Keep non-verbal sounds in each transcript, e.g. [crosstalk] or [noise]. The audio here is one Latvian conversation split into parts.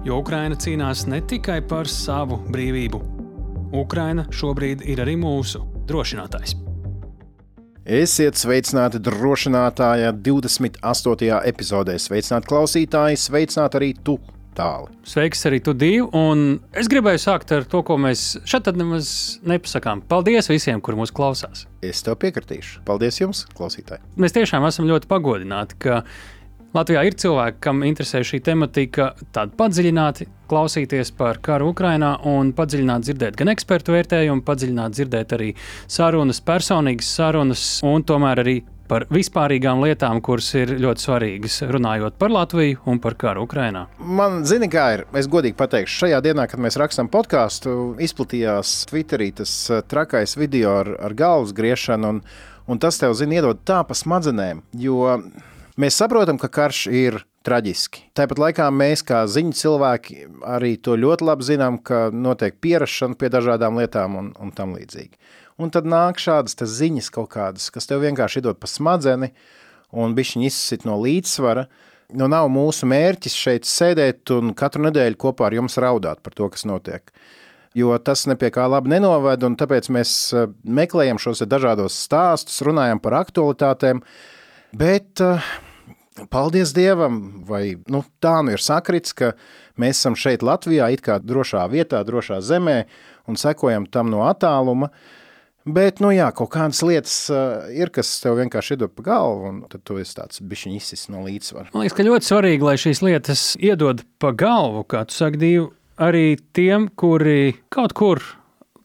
Jo Ukraina cīnās ne tikai par savu brīvību. Ukraina šobrīd ir arī mūsu drošinātājs. Esiet sveicināti drošinātāja 28. epizodē. Sveicināti klausītāji, sveicināti arī tu! Tāli. Sveiks arī tu divi. Un es gribēju sākt ar to, ko mēs šeit nemaz nepasakām. Paldies visiem, kur mūs klausās. Es tev piekritīšu. Paldies jums, klausītāji. Mēs tiešām esam ļoti pagodināti, ka Latvijā ir cilvēki, kam interesē šī tematika, tāda padziļināti klausīties par karu Ukrajinā un padziļināt dzirdēt gan ekspertu vērtējumu, padziļināt dzirdēt arī sarunas, personīgas sarunas un tomēr arī par vispārīgām lietām, kuras ir ļoti svarīgas, runājot par Latviju un par karu Ukrajinā. Man zina, kā ir. Es godīgi pateikšu, šajā dienā, kad mēs rakstām podkāstu, izplatījās Twitterī tas eh, trakais video ar, ar galvas griešanu, un, un tas tev, zina, iedod tā pa smadzenēm. Jo Mēs saprotam, ka karš ir traģiski. Tāpat laikā mēs, kā ziņu cilvēki, arī to ļoti labi zinām, ka notiek pierašana pie dažādām lietām un, un tam līdzīgi. Un tad nāk šādas ziņas kaut kādas, kas tev vienkārši iedod pa smadzeni un bišķiņi izsit no līdzsvara. Nu, nav mūsu mērķis šeit sēdēt un katru nedēļu kopā ar jums raudāt par to, kas notiek. Jo tas nepie kā labi nenoved, un tāpēc mēs eh, meklējam šos dažādos stāstus, runājam par aktualitātēm. Bet uh, Paldies Dievam, vai nu, tā nu ir sakrits, ka mēs esam šeit Latvijā, it kā drošā vietā, drošā zemē un sekojam tam no attāluma. Bet, nu jā, kaut kādas lietas uh, ir, kas tev vienkārši iedod pa galvu, un tad tu esi tāds bišķiņ izsis no līdzsvara. Man liekas, ka ļoti svarīgi, lai šīs lietas iedod pa galvu, kā tu saki, divi, arī tiem, kuri kaut kur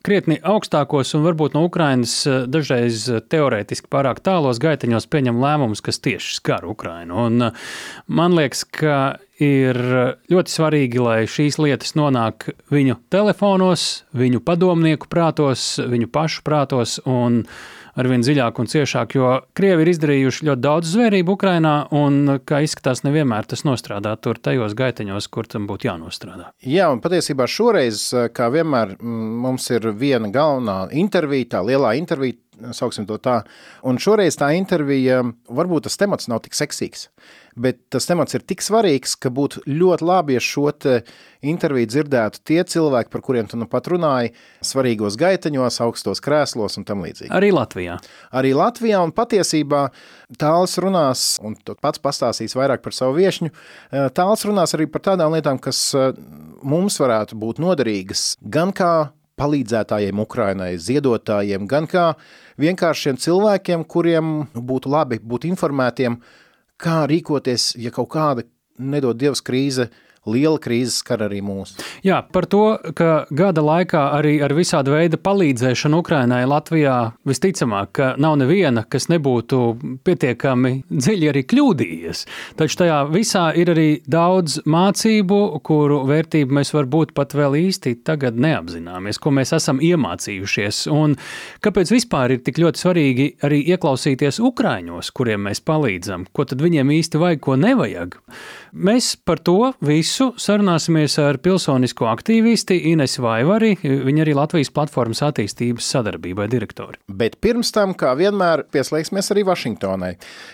krietni augstākos un varbūt no Ukrainas eh, dažreiz eh, teorētiski pārāk tālos gaiteņos pieņem lēmumus, kas tieši skar Ukrainu. Un eh, man liekas, ka ir ļoti svarīgi, lai šīs lietas nonāk viņu telefonos, viņu padomnieku prātos, viņu pašu prātos un arvien dziļāk un ciešāk, jo Krievi ir izdarījuši ļoti daudz zvērību Ukrainā, un, kā izskatās, nevienmēr tas nostrādā tur tajos gaiteņos, kur tam būtu jānostrādā. Jā, un patiesībā šoreiz, kā vienmēr, mums ir viena galvenā intervija, tā lielā intervija, sauksim to tā, un šoreiz tā intervija, varbūt tas temats nav tik seksīgs bet tas temats ir tik svarīgs, ka būtu ļoti labi, ja šo interviju dzirdētu tie cilvēki, par kuriem tu nu pat runāji, svarīgos gaiteņos, augstos krēslos un tam līdzīgi. Arī Latvijā. Arī Latvijā, un patiesībā tāls runās, un tu pats pastāstīs vairāk par savu viešņu, tāls runās arī par tādām lietām, kas mums varētu būt noderīgas gan kā palīdzētājiem Ukrainai, ziedotājiem, gan kā vienkāršiem cilvēkiem, kuriem būtu labi būt informētiem kā rīkoties, ja kaut kāda nedod Dievs krīze liela krīze skar arī mūs. Jā, par to, ka gada laikā arī ar visāda veida palīdzēšanu Ukrainai Latvijā visticamāk, ka nav neviena, kas nebūtu pietiekami dziļi arī kļūdījies. Taču tajā visā ir arī daudz mācību, kuru vērtību mēs varbūt pat vēl īsti tagad neapzināmies, ko mēs esam iemācījušies. Un kāpēc vispār ir tik ļoti svarīgi arī ieklausīties Ukraiņos, kuriem mēs palīdzam, ko tad viņiem īsti vajag, ko nevajag. Mēs par to visu sarunāsimies ar pilsonisko aktīvisti Ines Vaivari, viņa arī Latvijas platformas attīstības sadarbībai direktori. Bet pirms tam, kā vienmēr, pieslēgsimies arī Vašingtonai.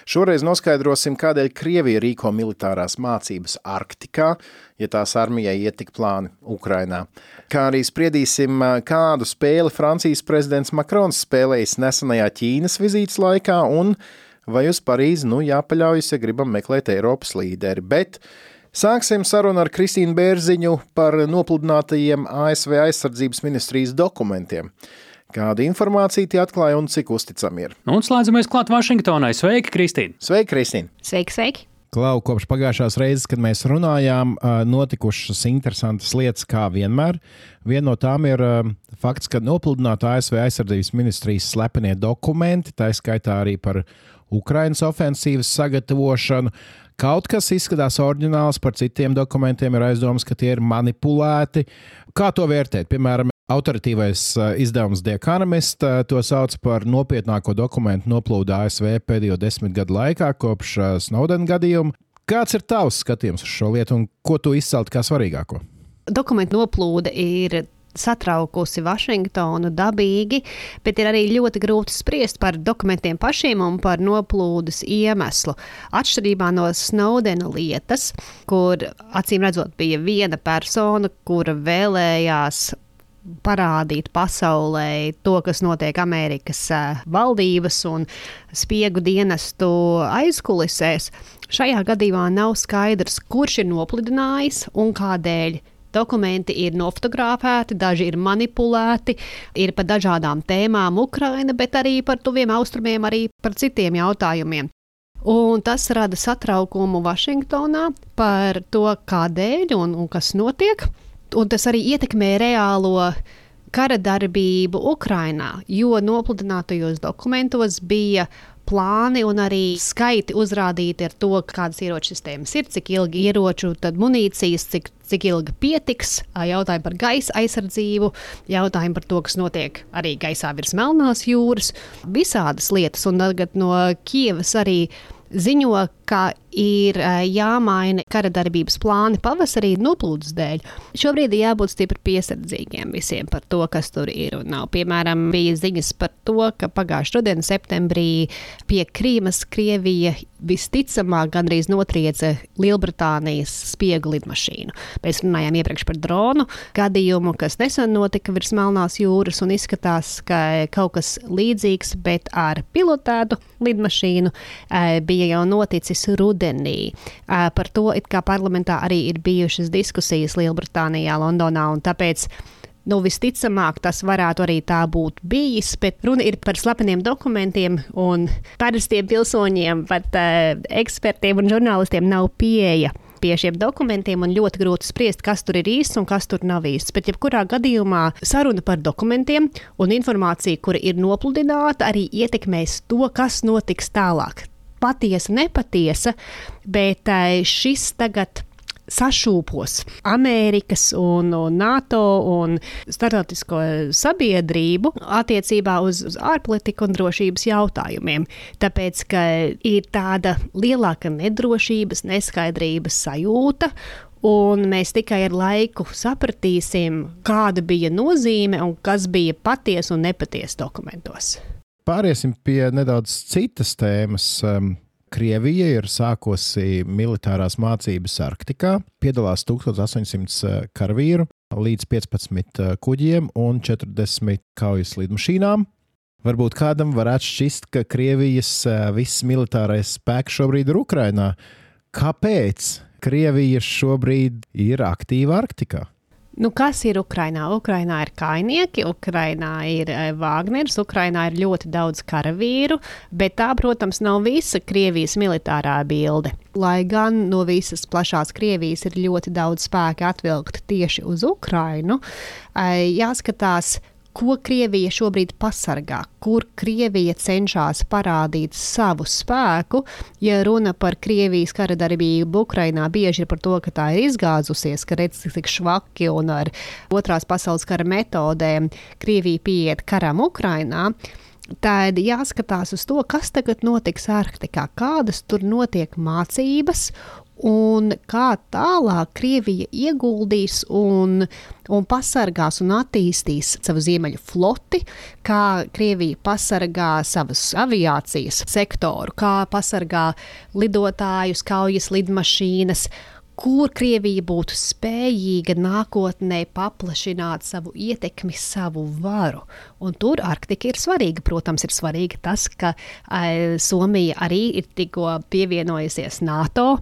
Šoreiz noskaidrosim, kādēļ Krievija rīko militārās mācības Arktikā, ja tās armijai iet tik plāni Ukrainā. Kā arī spriedīsim, kādu spēli Francijas prezidents Makrons spēlējis nesenajā Ķīnas vizītes laikā un vai uz Parīzi nu jāpaļaujas, ja gribam meklēt Eiropas līderi. Bet sāksim sarunu ar Kristīnu Bērziņu par nopludinātajiem ASV aizsardzības ministrijas dokumentiem. Kāda informācija tie atklāja un cik uzticami ir? Un slēdzamies klāt Vašingtonai. Sveiki, Kristīne! Sveiki, Kristīne! Sveiki, sveiki! Klau, kopš pagājušās reizes, kad mēs runājām, notikušas interesantas lietas, kā vienmēr. Viena no tām ir fakts, ka nopludināta ASV aizsardzības ministrijas slepenie dokumenti, tā skaitā arī par Ukrainas ofensīvas sagatavošanu. Kaut kas izskatās oriģināls, par citiem dokumentiem ir aizdomas, ka tie ir manipulēti. Kā to vērtēt? Piemēram, autoritīvais uh, izdevums The Economist uh, to sauc par nopietnāko dokumentu noplūdu ASV pēdējo desmit gadu laikā kopš uh, Snowden gadījuma. Kāds ir tavs skatījums uz šo lietu un ko tu izcelt kā svarīgāko? Dokumentu noplūde ir satraukusi Vašingtonu dabīgi, bet ir arī ļoti grūti spriest par dokumentiem pašiem un par noplūdes iemeslu. Atšķirībā no Snowdena lietas, kur acīm redzot bija viena persona, kura vēlējās parādīt pasaulē to, kas notiek Amerikas valdības un spiegu dienestu aizkulisēs. Šajā gadījumā nav skaidrs, kurš ir nopludinājis un kādēļ Dokumenti ir nofotografēti, daži ir manipulēti, ir par dažādām tēmām Ukraina, bet arī par tuviem austrumiem, arī par citiem jautājumiem. Un tas rada satraukumu Vašingtonā par to, kādēļ un, un kas notiek. Un tas arī ietekmē reālo kara darbību Ukrainā, jo nopludinātajos dokumentos bija plāni un arī skaiti uzrādīti ar to, kādas ieroču sistēmas ir, cik ilgi ieroču, tad munīcijas, cik, cik ilgi pietiks, jautājumi par gaisa aizsardzību, jautājumi par to, kas notiek arī gaisā virs Melnās jūras, visādas lietas. Un tagad no Kievas arī ziņo, ka ir jāmaina kara darbības plāni pavasarī noplūdes dēļ. Šobrīd ir jābūt stipri piesardzīgiem visiem par to, kas tur ir un nav. Piemēram, bija ziņas par to, ka pagājušā gada septembrī pie Krīmas Krievija visticamāk gandrīz notrieca Lielbritānijas spiegu lidmašīnu. Mēs runājām iepriekš par dronu gadījumu, kas nesen notika virs Melnās jūras un izskatās, ka kaut kas līdzīgs, bet ar pilotētu lidmašīnu bija jau noticis rudenī rudenī. Par to it kā parlamentā arī ir bijušas diskusijas Lielbritānijā, Londonā, un tāpēc Nu, visticamāk, tas varētu arī tā būt bijis, bet runa ir par slepeniem dokumentiem, un parastiem pilsoņiem, pat uh, ekspertiem un žurnālistiem nav pieeja pie šiem dokumentiem, un ļoti grūti spriest, kas tur ir īsts un kas tur nav īsts. Bet, jebkurā gadījumā, saruna par dokumentiem un informāciju, kura ir nopludināta, arī ietekmēs to, kas notiks tālāk patiesa, nepatiesa, bet eh, šis tagad sašūpos Amerikas un, un NATO un starptautisko sabiedrību attiecībā uz, uz ārpolitiku un drošības jautājumiem. Tāpēc, ka ir tāda lielāka nedrošības, neskaidrības sajūta. Un mēs tikai ar laiku sapratīsim, kāda bija nozīme un kas bija patiesa un nepatiesa dokumentos. Pāriesim pie nedaudz citas tēmas. Krievija ir sākusi militārās mācības Arktikā. Piedalās 1800 uh, karavīru, līdz 15 uh, kuģiem un 40 kaujas lidmašīnām. Varbūt kādam varētu šķist, ka Krievijas uh, viss militārais spēks šobrīd ir Ukrainā. Kāpēc Krievija šobrīd ir aktīva Arktikā? Nu, kas ir Ukrainā? Ukrainā ir kainieki, Ukrainā ir Vāgners, eh, Ukrainā ir ļoti daudz karavīru, bet tā, protams, nav visa Krievijas militārā bilde. Lai gan no visas plašās Krievijas ir ļoti daudz spēka atvilkt tieši uz Ukrainu, eh, jāskatās, ko Krievija šobrīd pasargā, kur Krievija cenšas parādīt savu spēku. Ja runa par Krievijas kara darbību Ukrainā, bieži ir par to, ka tā ir izgāzusies, ka redz, cik švaki un ar otrās pasaules kara metodēm Krievija pieiet karam Ukrainā. Tad jāskatās uz to, kas tagad notiks Arktikā, kādas tur notiek mācības un kā tālāk Krievija ieguldīs un, un pasargās un attīstīs savu ziemeļu floti, kā Krievija pasargā savas aviācijas sektoru, kā pasargā lidotājus, kaujas lidmašīnas kur Krievija būtu spējīga nākotnē paplašināt savu ietekmi, savu varu. Un tur Arktika ir svarīga. Protams, ir svarīgi tas, ka e, Somija arī ir tikko pievienojusies NATO.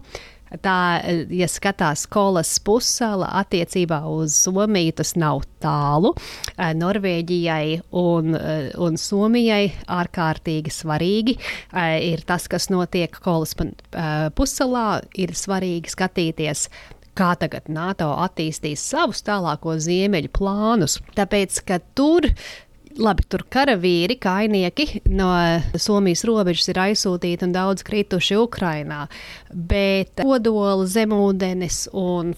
Tā, ja skatās skolas pussala attiecībā uz Somiju, tas nav tālu. Eh, Norvēģijai un, eh, un Somijai ārkārtīgi svarīgi eh, ir tas, kas notiek skolas pussalā. Ir svarīgi skatīties kā tagad NATO attīstīs savus tālākos ziemeļu plānus. Tāpēc, ka tur Labi, tur karavīri, kainieki no Somijas robežas ir aizsūtīti un daudz krituši Ukrajinā. Bet kodola, zemūdens,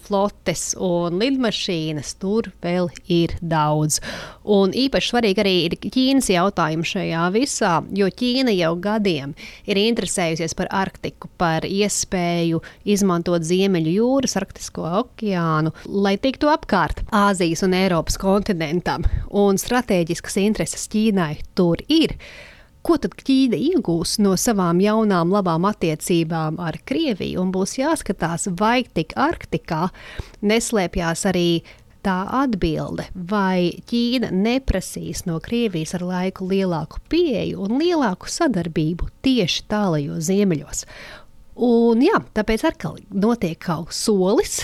flotes un lidmašīnas tur vēl ir daudz. Un īpaši svarīgi arī ir Ķīnas jautājums šajā visā, jo Ķīna jau gadiem ir interesējusies par Arktiku, par iespēju izmantot Ziemeļu jūras, Arktisko okeānu, lai tiktu apkārt Āzijas un Eiropas kontinentam. Un strateģiskas intereses Ķīnai tur ir. Ko tad Ķīna iegūs no savām jaunām, labām attiecībām ar Krieviju? Un būs jāskatās, vai tik Arktikā neslēpjas arī tā atbilde, vai Ķīna neprasīs no Krievijas ar laiku lielāku pieeju un lielāku sadarbību tieši tālajos ziemeļos. Un jā, tāpēc atkal notiek kaut solis,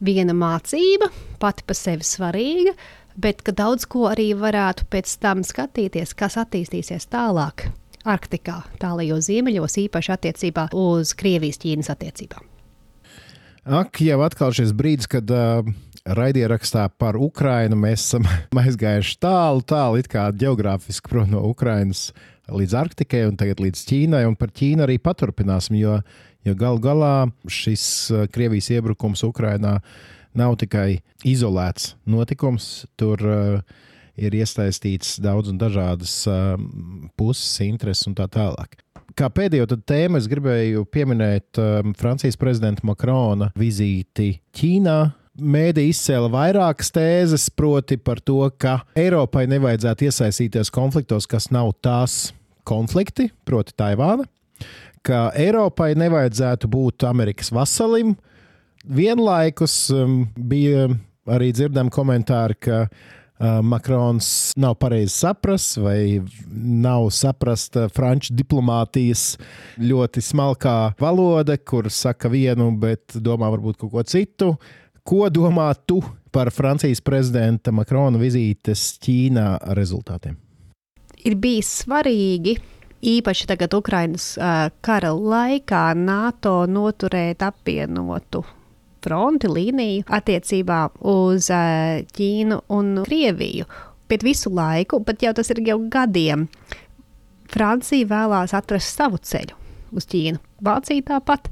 viena mācība, pati par sevi svarīga, bet ka daudz ko arī varētu pēc tam skatīties, kas attīstīsies tālāk. Arktikā, tālajos ziemeļos, īpaši attiecībā uz Krievijas-Ķīnas attiecībām. Ak, jau atkal šis brīdis, kad uh, raidierakstā par Ukrajinu mēs esam [laughs] aizgājuši tālu, tālu it kā geogrāfiski prom no Ukrajinas līdz Arktikai un tagad līdz Ķīnai, un par Ķīnu arī paturpināsim, jo, jo gal galā šis Krievijas iebrukums Ukrajinā nav tikai izolēts notikums. Tur uh, ir iesaistīts daudz un dažādas uh, puses, intereses un tā tālāk. Kā pēdējo tēmu es gribēju pieminēt um, Francijas prezidenta Makrona vizīti Ķīnā. Mēdī izcēla vairākas tēzes, proti par to, ka Eiropai nevajadzētu iesaistīties konfliktos, kas nav tās konflikti, proti Taivāna, ka Eiropai nevajadzētu būt Amerikas vasalim, uh, vienlaikus um, bija arī dzirdami komentāri, ka uh, Makrons nav pareizi saprasts vai nav saprasta franču diplomātijas ļoti smalkā valoda, kur saka vienu, bet domā varbūt kaut ko citu. Ko domā tu par Francijas prezidenta Makrona vizītes Ķīnā rezultātiem? Ir bijis svarīgi īpaši tagad Ukrainas uh, kara laikā NATO noturēt apvienotu fronti, līniju attiecībā uz uh, Ķīnu un Krieviju. Bet visu laiku, pat jau tas ir jau gadiem, Francija vēlās atrast savu ceļu uz Ķīnu. Vācija tāpat.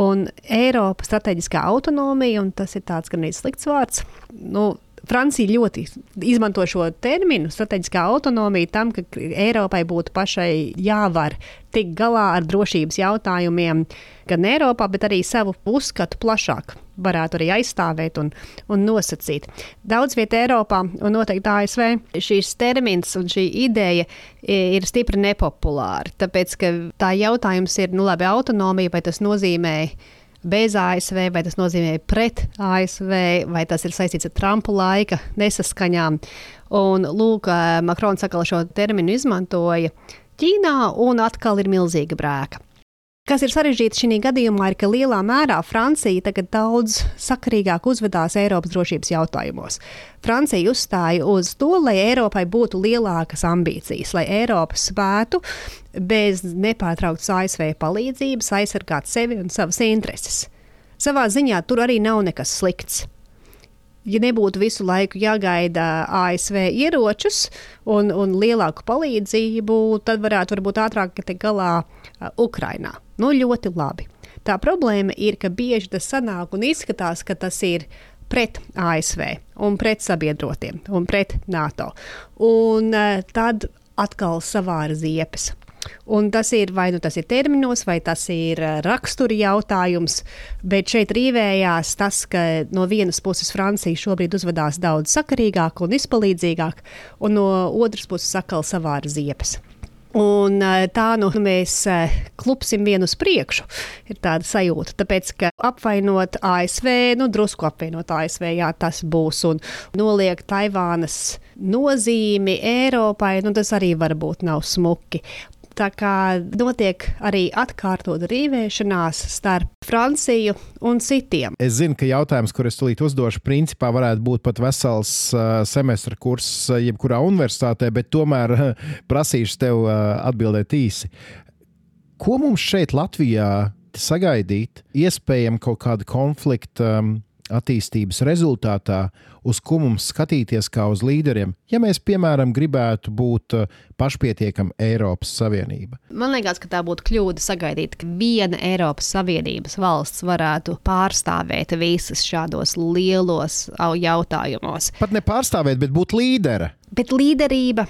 Un Eiropas strateģiskā autonomija, un tas ir tāds gan arī slikts vārds. Nu, Francija ļoti izmanto šo terminu, strateģiskā autonomija, tam, ka Eiropai būtu pašai jāvar tikt galā ar drošības jautājumiem gan Eiropā, bet arī savu uzskatu plašāk varētu arī aizstāvēt un, un nosacīt. Daudz vietā Eiropā un noteikti ASV šīs termins un šī ideja ir stipri nepopulāra. Tāpēc, ka tā jautājums ir, nu labi, autonomija, vai tas nozīmē bez ASV, vai tas nozīmē pret ASV, vai tas ir saistīts ar Trumpa laika nesaskaņām. Un, lūk, Makrons atkal šo terminu izmantoja Ķīnā, un atkal ir milzīga brēka. Kas ir sarežģīti šī gadījumā, ir, ka lielā mērā Francija tagad daudz sakarīgāk uzvedās Eiropas drošības jautājumos. Francija uzstāja uz to, lai Eiropai būtu lielākas ambīcijas, lai Eiropa spētu bez nepārtrauktas ASV palīdzības aizsargāt sevi un savas intereses. Savā ziņā tur arī nav nekas slikts ja nebūtu visu laiku jāgaida ASV ieročus un, un lielāku palīdzību, tad varētu varbūt ātrāk tikt galā Ukrainā. Nu, ļoti labi. Tā problēma ir, ka bieži tas sanāk un izskatās, ka tas ir pret ASV un pret sabiedrotiem un pret NATO. Un tad atkal savāra ziepes. Un tas ir vai nu tas ir terminos, vai tas ir eh, rakstura jautājums, bet šeit rīvējās tas, ka no vienas puses Francija šobrīd uzvedās daudz sakarīgāk un izpalīdzīgāk, un no otras puses atkal savāra ziepes. Un eh, tā nu mēs eh, klupsim vienu uz priekšu, ir tāda sajūta. Tāpēc, ka apvainot ASV, nu drusku apvainot ASV, jā, tas būs, un noliek Taivānas nozīmi Eiropai, nu tas arī varbūt nav smuki. Tā kā notiek arī atkārtot rīvēšanās starp Franciju un citiem. Es zinu, ka jautājums, kur es tulīt uzdošu, principā varētu būt pat vesels uh, semestra kurs uh, jebkurā universitātē, bet tomēr uh, prasīšu tev atbildēt īsi. Ko mums šeit Latvijā sagaidīt? Iespējams, kaut kāda konflikta um, attīstības rezultātā, uz ko mums skatīties kā uz līderiem, ja mēs, piemēram, gribētu būt uh, pašpietiekama Eiropas Savienība? Man liekas, ka tā būtu kļūda sagaidīt, ka viena Eiropas Savienības valsts varētu pārstāvēt visas šādos lielos jautājumos. Pat ne pārstāvēt, bet būt līdera. Bet līderība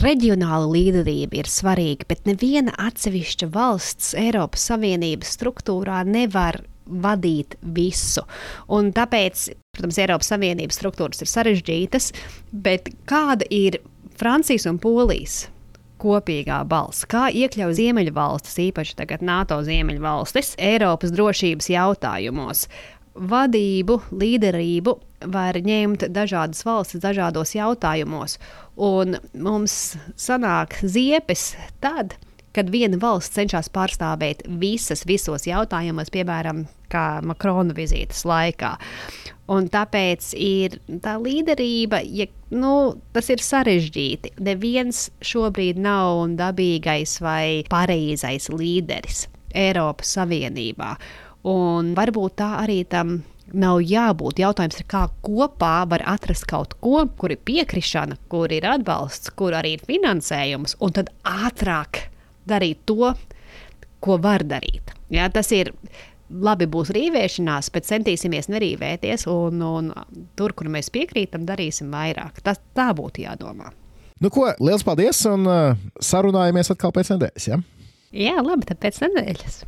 reģionāla līderība ir svarīga, bet neviena atsevišķa valsts Eiropas Savienības struktūrā nevar vadīt visu. Un tāpēc, protams, Eiropas Savienības struktūras ir sarežģītas, bet kāda ir Francijas un Polijas? Kopīgā balss, kā iekļaut Ziemeļvalstis, īpaši tagad NATO Ziemeļvalstis, Eiropas drošības jautājumos vadību, līderību var ņemt dažādas valstis dažādos jautājumos. Un mums sanāk ziepes tad, kad viena valsts cenšas pārstāvēt visas, visos jautājumos, piemēram, kā Makrona vizītes laikā. Un tāpēc ir tā līderība, ja nu, tas ir sarežģīti. Neviens šobrīd nav dabīgais vai pareizais līderis Eiropas Savienībā. Un varbūt tā arī tam nav jābūt. Jautājums ir, kā kopā var atrast kaut ko, kur ir piekrišana, kur ir atbalsts, kur arī ir finansējums, un tad ātrāk darīt to, ko var darīt. Jā, tas ir labi, būs rīvēšanās, bet centīsimies nerīvēties, un, un tur, kur mēs piekrītam, darīsim vairāk. Tas, tā būtu jādomā. Nu, ko, liels paldies, un uh, sarunājamies atkal pēc nedēļas. Ja? Jā, labi, tad pēc nedēļas.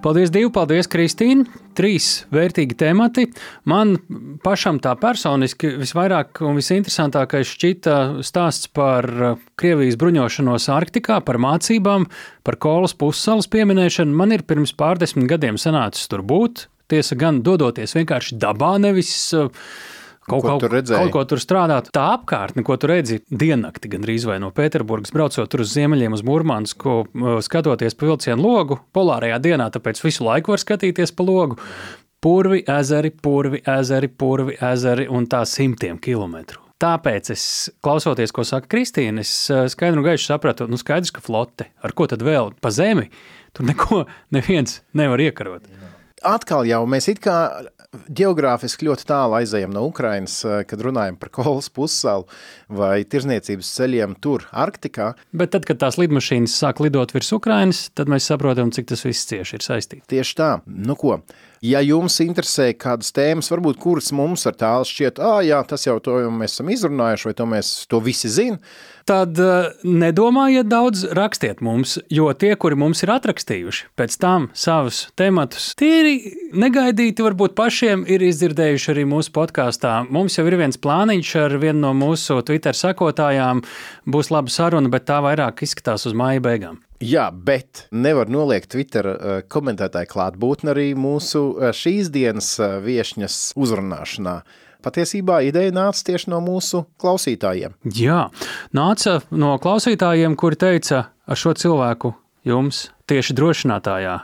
Paldies, Divi! Paldies, Kristīne! Trīs vērtīgi temati. Man pašam tā personiski visvairāk un visinteresantākais šķita stāsts par uh, Krievijas bruņošanos Arktikā, par mācībām, par Kolas pussalas pieminēšanu. Man ir pirms pārdesmit gadiem sanācis tur būt. Tiesa gan dodoties vienkārši dabā, nevis uh, kaut ko, tur redzēji? Kaut ko tur strādāt. Tā apkārtne, ko tu redzi diennakti, gandrīz vai no Pēterburgas braucot tur uz ziemeļiem, uz Mūrmānsku, skatoties pa vilcienu logu, polārajā dienā, tāpēc visu laiku var skatīties pa logu. Purvi, ezeri, purvi, ezeri, purvi, ezeri un tā simtiem kilometru. Tāpēc es, klausoties, ko saka Kristīna, es skaidru un gaišu sapratu, nu skaidrs, ka flote, ar ko tad vēl pa zemi, tur neko neviens nevar iekarot. Atkal jau mēs it kā geogrāfiski ļoti tālu aizējām no Ukrainas, eh, kad runājam par Kolas pussalu vai tirzniecības ceļiem tur, Arktikā. Bet tad, kad tās lidmašīnas sāk lidot virs Ukrainas, tad mēs saprotam, cik tas viss cieši ir saistīts. Tieši tā. Nu ko, Ja jums interesē kādas tēmas, varbūt kuras mums ar tālu šķiet, ah, jā, tas jau to jau mēs esam izrunājuši, vai to mēs to visi zinām, tad nedomājiet daudz, rakstiet mums, jo tie, kuri mums ir atrakstījuši, pēc tam savus tematus, tīri negaidīti, varbūt pašiem ir izdzirdējuši arī mūsu podkāstā. Mums jau ir viens plāniņš ar vienu no mūsu Twitter sekotājām, būs laba saruna, bet tā vairāk izskatās uz māja beigām. Jā, bet nevar noliegt Twitter uh, komentētāju klātbūtni arī mūsu uh, šīs dienas uh, viesņas uzrunāšanā. Patiesībā ideja nāca tieši no mūsu klausītājiem. Jā, nāca no klausītājiem, kuri teica, ar šo cilvēku jums tieši drošinātājā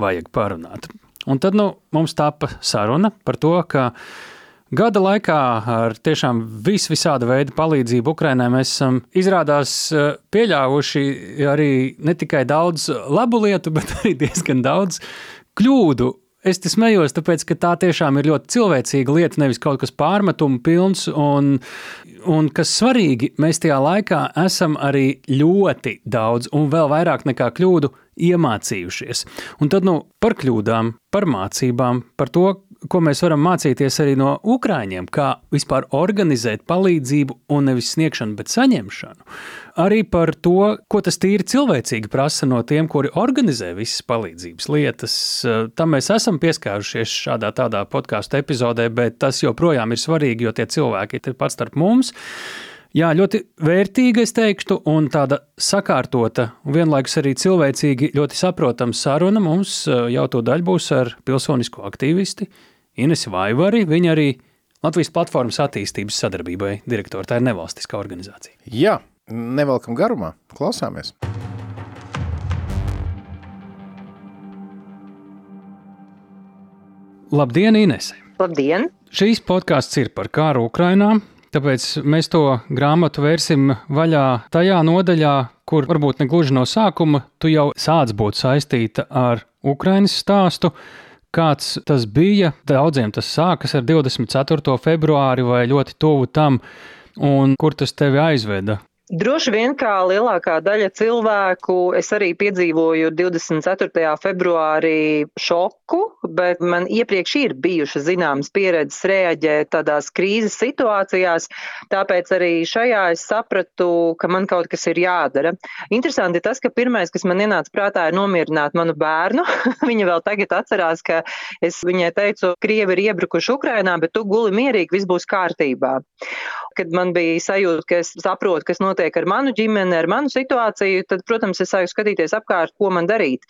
vajag parunāt. Un tad nu, mums tāpa saruna par to, ka Gada laikā ar tiešām vis visāda veida palīdzību Ukrainai mēs esam izrādās eh, pieļāvuši arī ne tikai daudz labu lietu, [laughs] bet arī diezgan daudz kļūdu. Es te smējos, tāpēc, ka tā tiešām ir ļoti cilvēcīga lieta, nevis kaut kas pārmetumu pilns. Un, un kas svarīgi, mēs tajā laikā esam arī ļoti daudz un vēl vairāk nekā kļūdu iemācījušies. Un tad nu, par kļūdām, par mācībām, par to, ko mēs varam mācīties arī no ukrāņiem, kā vispār organizēt palīdzību un nevis sniegšanu, bet saņemšanu. Arī par to, ko tas tīri cilvēcīgi prasa no tiem, kuri organizē visas palīdzības lietas. Tam mēs esam pieskārušies šādā tādā podkāstu epizodē, bet tas joprojām ir svarīgi, jo tie cilvēki ir pat starp mums. Jā, ļoti vērtīga, es teiktu, un tāda sakārtota, vienlaikus arī cilvēcīgi ļoti saprotama saruna mums jau to daļu būs ar pilsonisko aktīvisti Inesi Vaivari, viņa arī Latvijas platformas attīstības sadarbībai direktora. Tā ir nevalstiskā organizācija. Jā, nevelkam garumā, klausāmies. Labdien, Inese! Labdien! Šīs podkāsts ir par kāru Ukrajinā, tāpēc mēs to grāmatu vērsim vaļā tajā nodaļā, kur varbūt ne gluži no sākuma tu jau sāc būt saistīta ar Ukraiņas stāstu. Kāds tas bija? Daudziem tas sākas ar 24. februāri vai ļoti tuvu tam, un kur tas tevi aizveda? Droši vien kā lielākā daļa cilvēku, es arī piedzīvoju 24. februārī šoku, bet man iepriekš ir bijušas zināmas pieredzes reaģēt tādās krīzes situācijās, tāpēc arī šajā es sapratu, ka man kaut kas ir jādara. Interesanti tas, ka pirmais, kas man ienāca prātā, ir nomierināt manu bērnu. [laughs] Viņa vēl tagad atcerās, ka es viņai teicu, Krievi ir iebrukuši Ukrainā, bet tu guli mierīgi, viss būs kārtībā. Kad man bija sajūta, ka es saprotu, kas notiek ar manu ģimeni, ar manu situāciju, tad, protams, es sāku skatīties apkārt, ko man darīt.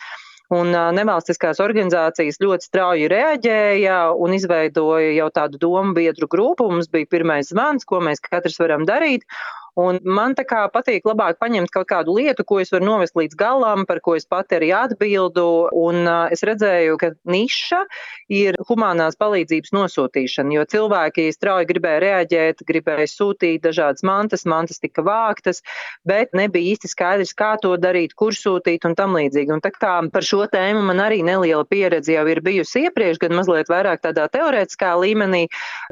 Un nevalstiskās organizācijas ļoti strauji reaģēja un izveidoja jau tādu domu biedru grupu. Mums bija pirmais zvans, ko mēs katrs varam darīt. Un man tā kā patīk labāk paņemt kaut kādu lietu, ko es varu novest līdz galam, par ko es pati arī atbildu. Un uh, es redzēju, ka niša ir humanās palīdzības nosūtīšana, jo cilvēki strauji gribēja reaģēt, gribēja sūtīt dažādas mantas, mantas tika vāktas, bet nebija īsti skaidrs, kā to darīt, kur sūtīt un tam līdzīgi. Un tā kā par šo tēmu man arī neliela pieredze jau ir bijusi iepriekš, gan mazliet vairāk tādā teorētiskā līmenī,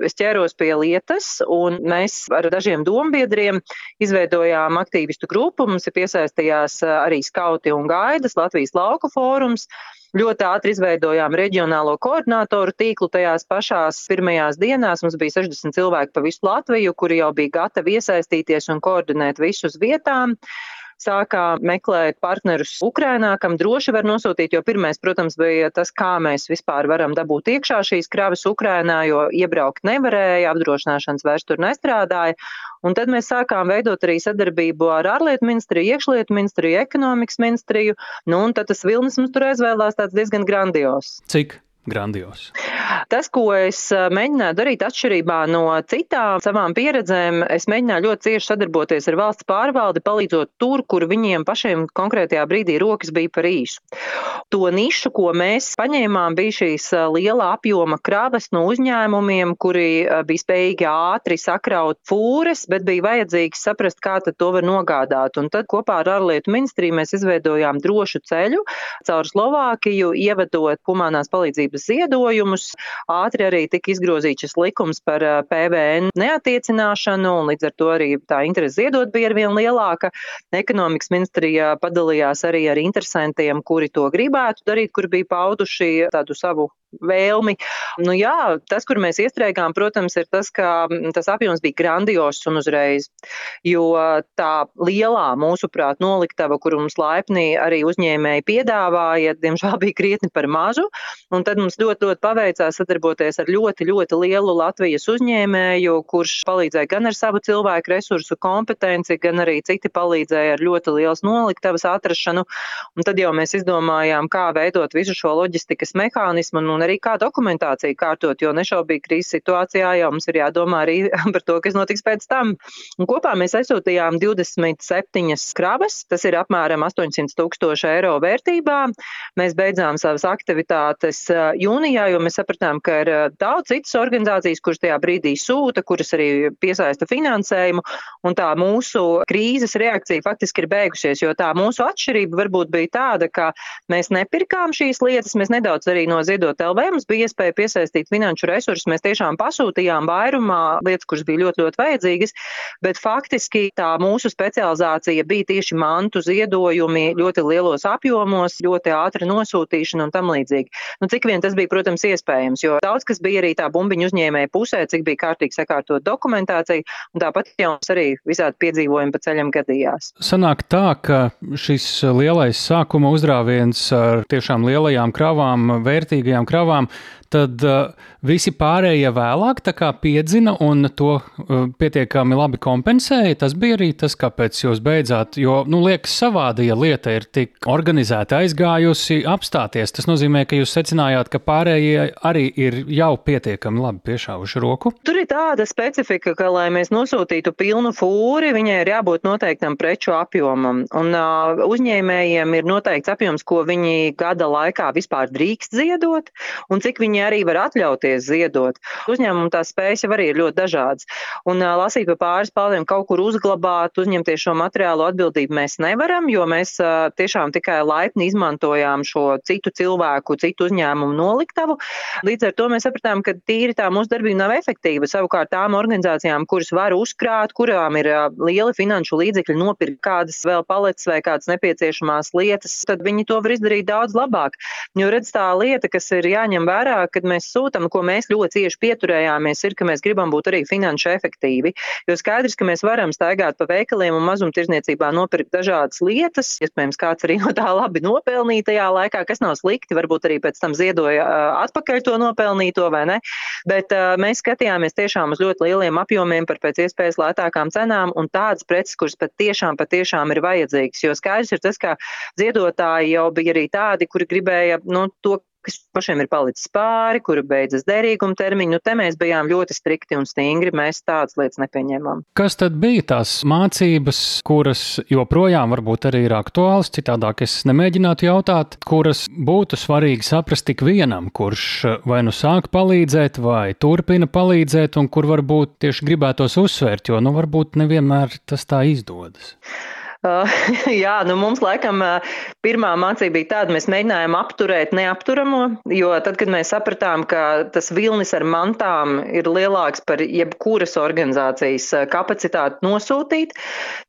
es ķēros pie lietas un mēs ar dažiem dombiedriem izveidojām aktīvistu grupu, mums ir piesaistījās arī skauti un gaidas, Latvijas lauku fórums. Ļoti ātri izveidojām reģionālo koordinātoru tīklu. Tajās pašās pirmajās dienās mums bija 60 cilvēki pa visu Latviju, kuri jau bija gatavi iesaistīties un koordinēt visus vietām sākām meklēt partnerus Ukrainā, kam droši var nosūtīt, jo pirmais, protams, bija tas, kā mēs vispār varam dabūt iekšā šīs kravas Ukrainā, jo iebraukt nevarēja, apdrošināšanas vairs tur nestrādāja. Un tad mēs sākām veidot arī sadarbību ar ārlietu ministriju, iekšlietu ministriju, ekonomikas ministriju. Nu, un tad tas vilnis mums tur aizvēlās tāds diezgan grandios. Cik? Grandios. Tas, ko es mēģināju darīt atšķirībā no citām savām pieredzēm, es mēģināju ļoti cieši sadarboties ar valsts pārvaldi, palīdzot tur, kur viņiem pašiem konkrētajā brīdī rokas bija par īsu. To nišu, ko mēs paņēmām, bija šīs liela apjoma kravas no uzņēmumiem, kuri bija spējīgi ātri sakraut fūres, bet bija vajadzīgs saprast, kā to var nogādāt. Un tad kopā ar ārlietu ministriju mēs izveidojām drošu ceļu caur Slovākiju, ievedot humanās palīdzības palīdzības ziedojumus. Ātri arī tika izgrozīts šis likums par PVN neatiecināšanu, un līdz ar to arī tā interese ziedot bija arvien lielāka. Ekonomikas ministrija padalījās arī ar interesantiem, kuri to gribētu darīt, kuri bija pauduši tādu savu vēlmi. Nu, jā, tas, kur mēs iestrēgām, protams, ir tas, ka tas apjoms bija grandios un uzreiz. Jo tā lielā, mūsuprāt, noliktava, kuru mums laipni arī uzņēmēji piedāvāja, diemžēl bija krietni par mazu. Un tad mums ļoti, ļoti paveicās sadarboties ar ļoti, ļoti lielu Latvijas uzņēmēju, kurš palīdzēja gan ar savu cilvēku resursu kompetenci, gan arī citi palīdzēja ar ļoti liels noliktavas atrašanu. Un tad jau mēs izdomājām, kā veidot visu šo loģistikas mehānismu un arī kā dokumentāciju kārtot, jo nešaubīgi krīzes situācijā jau mums ir jādomā arī [laughs] par to, kas notiks pēc tam. Un kopā mēs aizsūtījām 27 kravas, tas ir apmēram 800 tūkstoši eiro vērtībā. Mēs beidzām savas aktivitātes jūnijā, jo mēs sapratām, ka ir daudz citas organizācijas, kuras tajā brīdī sūta, kuras arī piesaista finansējumu, un tā mūsu krīzes reakcija faktiski ir beigusies, jo tā mūsu atšķirība varbūt bija tāda, ka mēs nepirkām šīs lietas, mēs nedaudz arī no ziedot LV mums bija iespēja piesaistīt finanšu resursus, mēs tiešām pasūtījām vairumā lietas, kuras bija ļoti, ļoti vajadzīgas, bet faktiski tā mūsu specializācija bija tieši mantu ziedojumi ļoti lielos apjomos, ļoti ātra nosūtīšana un tam līdzīgi. Nu, cik vien tas bija, protams, iespējams, jo daudz kas bija arī tā bumbiņu uzņēmēja pusē, cik bija kārtīgi sakārtot dokumentāciju, un tāpat jau mums arī visādi piedzīvojumi pa ceļam gadījās. Sanāk tā, ka šis lielais sākuma uzrāviens ar tiešām lielajām kravām, vērtīgajām kravām, вам tad uh, visi pārējie vēlāk piedzina un to uh, pietiekami labi kompensēja. Tas bija arī tas, kāpēc jūs beidzāt. Jo, nu, liekas, savādi, ja lieta ir tik organizēta, aizgājusi, apstāties. Tas nozīmē, ka jūs secinājāt, ka pārējie arī ir jau pietiekami labi piešāvuši roku. Tur ir tāda specifika, ka, lai mēs nosūtītu pilnu fūri, viņai ir jābūt noteiktam preču apjomam. Un uh, uzņēmējiem ir noteikts apjoms, ko viņi gada laikā vispār drīkst ziedot. un cik viņi arī var atļauties ziedot. Uzņēmumu tās spējas jau arī ir ļoti dažādas. Un lasīt pa pāris paldiem kaut kur uzglabāt, uzņemties šo materiālo atbildību mēs nevaram, jo mēs tiešām tikai laipni izmantojām šo citu cilvēku, citu uzņēmumu noliktavu. Līdz ar to mēs sapratām, ka tīri tā mūsu darbība nav efektīva. Savukārt tām organizācijām, kuras var uzkrāt, kurām ir lieli finanšu līdzekļi nopirkt kādas vēl paletes vai kādas nepieciešamās lietas, tad viņi to var izdarīt daudz labāk. Jo redz tā lieta, kas ir jāņem vērā, kad mēs sūtam, ko mēs ļoti cieši pieturējāmies, ir, ka mēs gribam būt arī finanšu efektīvi. Jo skaidrs, ka mēs varam staigāt pa veikaliem un mazumtirdzniecībā nopirkt dažādas lietas, iespējams, kāds arī [laughs] no tā labi nopelnīja tajā laikā, kas nav slikti, varbūt arī pēc tam ziedoja atpakaļ to nopelnīto vai ne. Bet uh, mēs skatījāmies tiešām uz ļoti lieliem apjomiem par pēc iespējas lētākām cenām un tādas preces, kuras pat tiešām, pat tiešām ir vajadzīgas. Jo skaidrs ir tas, ka ziedotāji jau bija arī tādi, kuri gribēja nu, to, kas pašiem ir palicis pāri, kuru beidzas derīguma termiņu. Nu, te mēs bijām ļoti strikti un stingri. Mēs tādas lietas nepieņēmām. Kas tad bija tās mācības, kuras joprojām varbūt arī ir aktuālas? Citādāk es nemēģinātu jautāt, kuras būtu svarīgi saprast tik vienam, kurš vai nu sāk palīdzēt, vai turpina palīdzēt, un kur varbūt tieši gribētos uzsvērt, jo nu varbūt nevienmēr tas tā izdodas. [laughs] Jā, nu mums laikam pirmā mācība bija tāda, mēs mēģinājām apturēt neapturamo, jo tad, kad mēs sapratām, ka tas vilnis ar mantām ir lielāks par jebkuras organizācijas kapacitāti nosūtīt,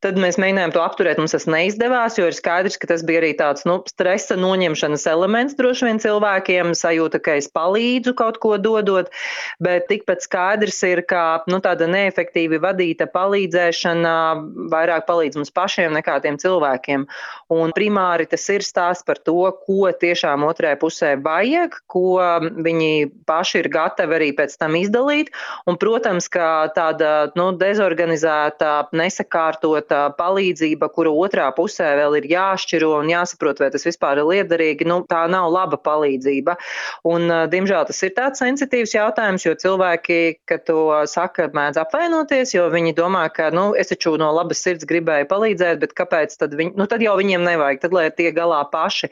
tad mēs mēģinājām to apturēt. Mums tas neizdevās, jo ir skaidrs, ka tas bija arī tāds nu, stresa noņemšanas elements droši vien cilvēkiem, sajūta, ka es palīdzu kaut ko dodot, bet tikpat skaidrs ir, ka nu, tāda neefektīvi vadīta palīdzēšana vairāk palīdz mums pašiem nekā tiem cilvēkiem. Un primāri tas ir stāsts par to, ko tiešām otrē pusē vajag, ko viņi paši ir gatavi arī pēc tam izdalīt. Un, protams, ka tāda nu, dezorganizēta, nesakārtota palīdzība, kuru otrā pusē vēl ir jāšķiro un jāsaprot, vai tas vispār ir liederīgi, nu, tā nav laba palīdzība. Un, diemžēl tas ir tāds sensitīvs jautājums, jo cilvēki, kad to saka, mēdz apvainoties, jo viņi domā, ka nu, es taču no labas sirds gribēju palīdzēt, bet kāpēc tad, viņi, nu, tad jau viņiem nevajag, tad lai tie galā paši.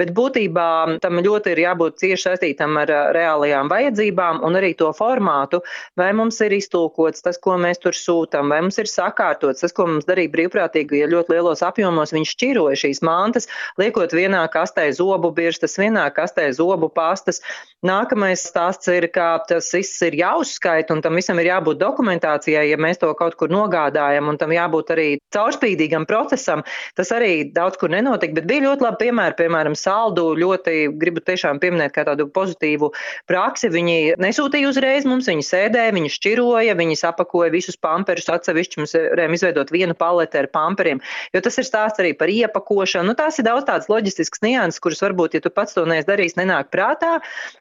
Bet būtībā tam ļoti ir jābūt cieši saistītam ar reālajām vajadzībām un arī to formātu, vai mums ir iztulkots tas, ko mēs tur sūtam, vai mums ir sakārtots tas, ko mums darīja brīvprātīgi, ja ļoti lielos apjomos viņi šķiroja šīs mantas, liekot vienā kastē zobu birstas, vienā kastē zobu pastas. Nākamais stāsts ir, ka tas viss ir jāuzskaita un tam visam ir jābūt dokumentācijai, ja mēs to kaut kur nogādājam, un tam jābūt arī caurspīdīgam procesam procesam. Tas arī daudz kur nenotika, bet bija ļoti labi piemēri. Piemēram, saldu ļoti gribu tiešām pieminēt kā tādu pozitīvu praksi. Viņi nesūtīja uzreiz mums, viņi sēdēja, viņi šķiroja, viņi apakoja visus pamperus atsevišķi. Mums varējām izveidot vienu paleti ar pamperiem, jo tas ir stāsts arī par iepakošanu. Nu, tās ir daudz tādas loģistiskas nianses, kuras varbūt, ja tu pats to neesi darījis, nenāk prātā,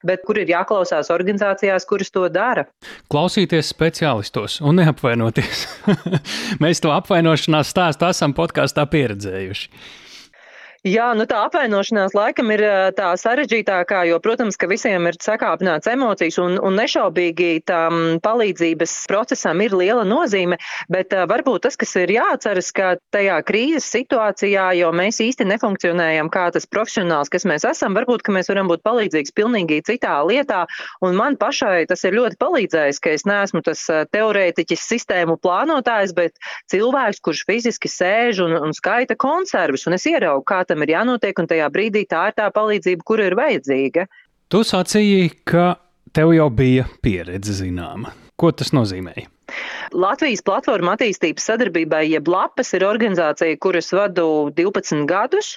bet kur ir jāklausās organizācijās, kuras to dara. Klausīties speciālistos un neapvainoties. [laughs] Mēs to apvainošanās stāstu esam podkāstā podkāstā pieredzējuši. Jā, nu tā apvainošanās laikam ir tā sarežģītākā, jo, protams, ka visiem ir sakāpināts emocijas un, un nešaubīgi tam palīdzības procesam ir liela nozīme, bet uh, varbūt tas, kas ir jāatceras, ka tajā krīzes situācijā, jo mēs īsti nefunkcionējam kā tas profesionāls, kas mēs esam, varbūt, ka mēs varam būt palīdzīgs pilnīgi citā lietā, un man pašai tas ir ļoti palīdzējis, ka es neesmu tas teorētiķis sistēmu plānotājs, bet cilvēks, kurš fiziski sēž un, un skaita konservus, un es ieraugu, kā tam tam ir jānotiek, un tajā brīdī tā ir tā palīdzība, kura ir vajadzīga. Tu sacīji, ka tev jau bija pieredze zināma. Ko tas nozīmēja? Latvijas platforma attīstības sadarbībai, jeb lapas, ir organizācija, kuras vadu 12 gadus,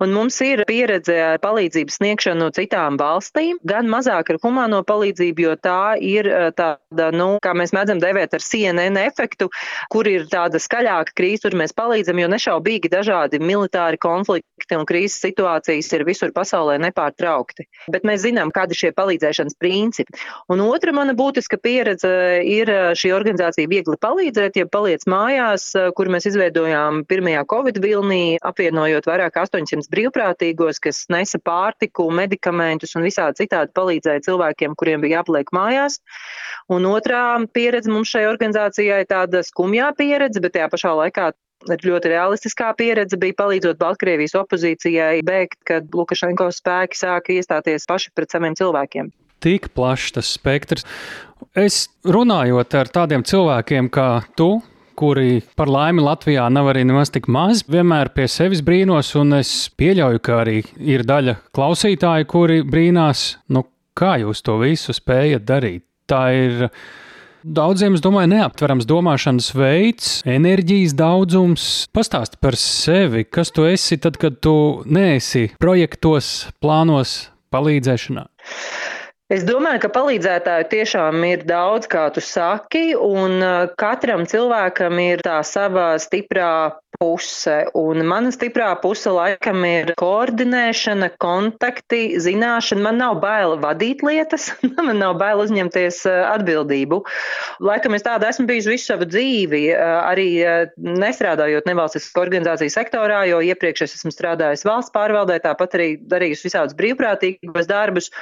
un mums ir pieredze ar palīdzības sniegšanu citām valstīm, gan mazāk ar humāno palīdzību, jo tā ir eh, tāda, nu, kā mēs mēdzam devēt ar CNN efektu, kur ir tāda skaļāka krīze, tur mēs palīdzam, jo nešaubīgi dažādi militāri konflikti un krīzes situācijas ir visur pasaulē nepārtraukti. Bet mēs zinām, kādi ir šie palīdzēšanas principi. Un otra mana būtiska pieredze ir eh, šī organizācija viegli palīdzēt, ja paliec mājās, eh, kur mēs izveidojām pirmajā Covid vilnī, apvienojot vairāk 800 brīvprātīgos, kas nesa pārtiku, medikamentus un visādi citādi palīdzēja cilvēkiem, kuriem bija jāpaliek mājās. Un otrā pieredze mums šai organizācijai tāda skumjā pieredze, bet tajā pašā laikā ļoti realistiskā pieredze bija palīdzot Baltkrievijas opozīcijai bēgt, kad Lukašenko spēki sāka iestāties paši pret saviem cilvēkiem. Tik plašs tas spektrs. Es runājot ar tādiem cilvēkiem kā tu, kuri par laimi Latvijā nav arī nemaz tik maz, vienmēr pie sevis brīnos, un es pieļauju, ka arī ir daļa klausītāju, kuri brīnās, nu, kā jūs to visu spējat darīt. Tā ir Daudziem, es domāju, neaptverams domāšanas veids, enerģijas daudzums. Pastāsti par sevi, kas tu esi tad, kad tu neesi projektos, plānos, palīdzēšanā. Es domāju, ka palīdzētāju tiešām ir daudz, kā tu saki, un uh, katram cilvēkam ir tā sava stiprā puse. Un mana stiprā puse laikam ir koordinēšana, kontakti, zināšana. Man nav bail vadīt lietas, [laughs] man nav bail uzņemties eh, atbildību. Laikam es tāda esmu bijusi visu savu dzīvi, eh, arī nestrādājot nevalstiskas organizācijas sektorā, jo iepriekš es esmu strādājis valsts pārvaldē, tāpat arī darījusi visādus brīvprātīgos darbus.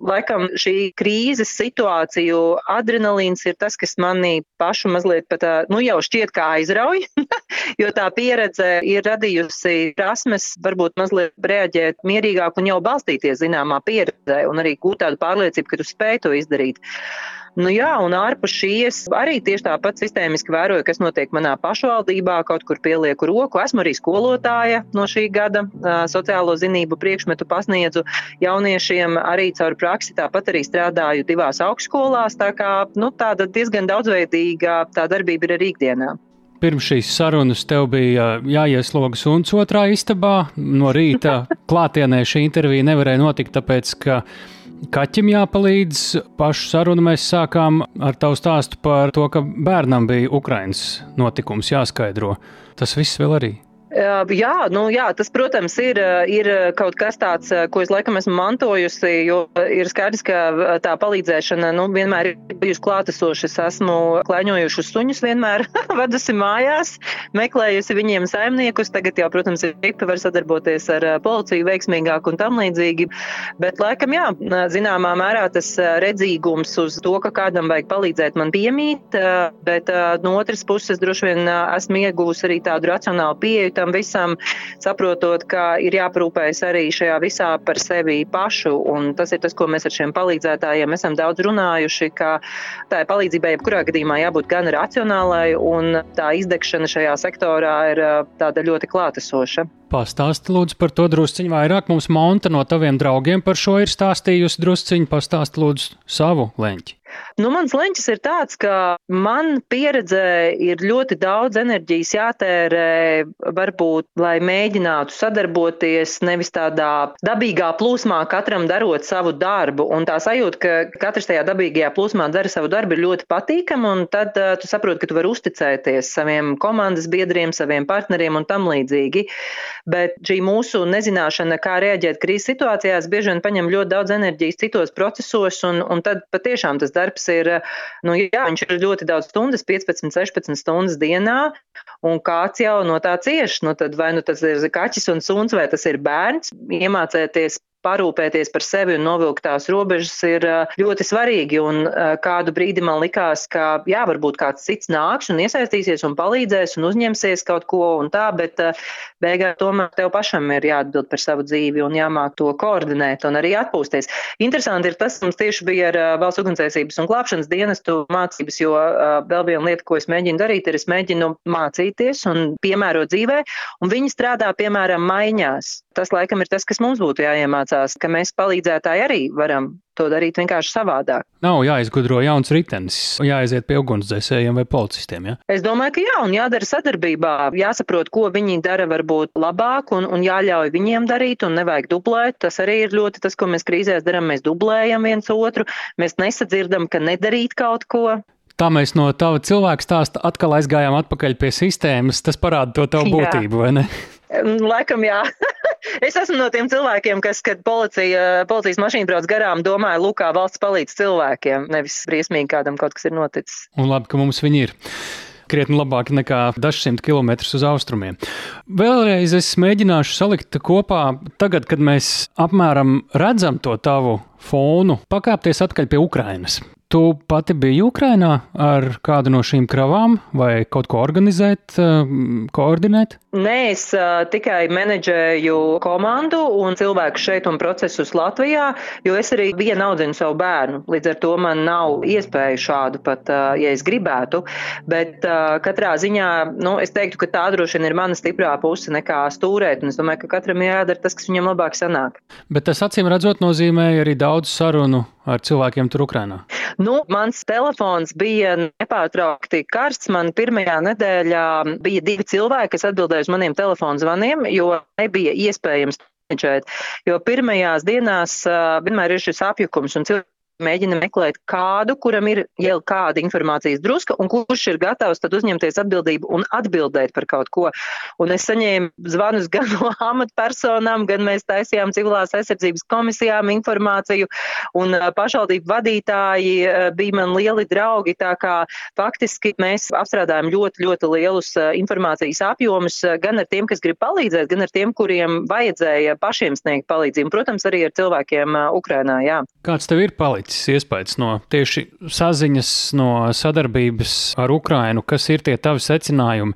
Laikam šī krīzes situāciju adrenalīns ir tas, kas manī pašu mazliet pat, nu jau šķiet kā aizrauj, [laughs] jo tā pieredze ir radījusi prasmes varbūt mazliet reaģēt mierīgāk un jau balstīties zināmā pieredzē un arī gūt tādu pārliecību, ka tu spēj to izdarīt. Nu, jā, un ārpus šīs arī tieši tāpat sistēmiski vēroju, kas notiek manā pašvaldībā, kaut kur pielieku roku. Esmu arī skolotāja no šī gada, sociālo zinību priekšmetu pasniedzu jauniešiem arī caur praksi, tāpat arī strādāju divās augšskolās, tā kā nu, tāda diezgan daudzveidīga tā darbība ir arī ikdienā. Pirms šīs sarunas tev bija jāiesloga suns otrā istabā. No rīta [laughs] klātienē šī intervija nevarēja notikt, tāpēc ka Kaķim jāpalīdz. Pašu sarunu mēs sākām ar tavu stāstu par to, ka bērnam bija Ukraiņas notikums jāskaidro. Tas viss vēl arī. Jā, nu, jā, tas, protams, ir, ir kaut kas tāds, ko es laikam esmu mantojusi, jo ir skaidrs, ka tā palīdzēšana nu, vienmēr ir bijusi klātesoša. Es esmu klaiņojuši suņus vienmēr [laughs] vedusi mājās, meklējusi viņiem saimniekus. Tagad jau, protams, ir gripa var sadarboties ar policiju veiksmīgāk un tam līdzīgi. Bet, laikam, jā, zināmā mērā tas redzīgums uz to, ka kādam vajag palīdzēt, man piemīt, bet no otras puses droši vien esmu iegūsi arī tādu racionālu pieeju tam visam, saprotot, ka ir jāprūpējas arī šajā visā par sevi pašu. Un tas ir tas, ko mēs ar šiem palīdzētājiem esam daudz runājuši, ka tā palīdzībai jebkurā gadījumā jābūt gan racionālai, un tā izdegšana šajā sektorā ir tāda ļoti klātesoša. Pastāsti lūdzu par to drusciņu vairāk. Mums Monta no taviem draugiem par šo ir stāstījusi drusciņu. Pastāsti lūdzu savu leņķi. Nu, mans leņķis ir tāds, ka man pieredzē ir ļoti daudz enerģijas jātērē, varbūt, lai mēģinātu sadarboties nevis tādā dabīgā plūsmā, katram darot savu darbu. Un tā sajūta, ka katrs tajā dabīgajā plūsmā dara savu darbu, ir ļoti patīkama, un tad uh, tu saproti, ka tu vari uzticēties saviem komandas biedriem, saviem partneriem un tam līdzīgi. Bet šī mūsu nezināšana, kā reaģēt krīzes situācijās, bieži vien paņem ļoti daudz enerģijas citos procesos, un, un tad patiešām tas darbs ir, nu, jā, viņš ir ļoti daudz stundas, 15, 16 stundas dienā, un kāds jau no tā cieš. Nu, tad vai nu tas ir kaķis un suns, vai tas ir bērns, iemācēties parūpēties par sevi un novilkt tās robežas ir ļoti svarīgi. Un kādu brīdi man likās, ka jā, varbūt kāds cits nāks un iesaistīsies un palīdzēs un uzņemsies kaut ko un tā, bet beigās tomēr tev pašam ir jāatbild par savu dzīvi un jāmāk to koordinēt un arī atpūsties. Interesanti ir tas, mums tieši bija ar valsts ugunsdzēsības un glābšanas dienestu mācības, jo vēl viena lieta, ko es mēģinu darīt, ir es mēģinu mācīties un piemērot dzīvē, un viņi strādā, piemēram, maiņās. Tas laikam ir tas, kas mums būtu jāiemācās, ka mēs palīdzētāji arī varam to darīt vienkārši savādāk. Nav jāizgudro jauns ritenis, jāaiziet pie ugunsdzēsējiem vai policistiem. Ja? Es domāju, ka jā, un jādara sadarbībā. Jāsaprot, ko viņi dara varbūt labāk, un, un jāļauj viņiem darīt, un nevajag dublēt. Tas arī ir ļoti tas, ko mēs krīzēs darām. Mēs dublējam viens otru, mēs nesadzirdam, ka nedarīt kaut ko. Tā mēs no tava cilvēka stāsta atkal aizgājām atpakaļ pie sistēmas. Tas parāda to tavu būtību, vai ne? Laikam, jā. [laughs] es esmu no tiem cilvēkiem, kas, kad policija, policijas mašīna brauc garām, domāju, lūk, kā valsts palīdz cilvēkiem, nevis briesmīgi kādam kaut kas ir noticis. Un labi, ka mums viņi ir krietni labāki nekā dažsimt kilometrus uz austrumiem. Vēlreiz es mēģināšu salikt kopā, tagad, kad mēs apmēram redzam to tavu fonu, pakāpties atpakaļ pie Ukrainas. Tu pati biji Ukrainā ar kādu no šīm kravām vai kaut ko organizēt, koordinēt? Nē, es uh, tikai menedžēju komandu un cilvēku šeit un procesus Latvijā, jo es arī vienu audzinu savu bērnu. Līdz ar to man nav iespēju šādu pat, uh, ja es gribētu. Bet katrā ziņā, nu, es teiktu, ka tā droši vien ir mana stiprā puse nekā stūrēt. Un es domāju, ka katram jādara tas, kas viņam labāk sanāk. Bet tas acīm redzot nozīmēja arī daudz sarunu ar cilvēkiem tur Ukrainā. Nu, mans telefons bija nepārtraukti karsts. Man pirmajā nedēļā bija divi cilvēki, kas atbildēja uz maniem telefonu zvaniem, jo nebija iespējams. Jo pirmajās dienās uh, vienmēr ir šis apjukums un cilvēki mēģina meklēt kādu, kuram ir jau kāda informācijas druska, un kurš ir gatavs tad uzņemties atbildību un atbildēt par kaut ko. Un es saņēmu zvanus gan [laughs] no amatpersonām, gan mēs taisījām civilās aizsardzības komisijām informāciju, un pašvaldību vadītāji bija man lieli draugi, tā kā faktiski mēs apstrādājam ļoti, ļoti lielus informācijas apjomus gan ar tiem, kas grib palīdzēt, gan ar tiem, kuriem vajadzēja pašiem sniegt palīdzību. Protams, arī ar cilvēkiem Ukrainā. Jā. Kāds tev ir palicis? Palicis iespējas no tieši saziņas, no sadarbības ar Ukrainu, kas ir tie tavi secinājumi?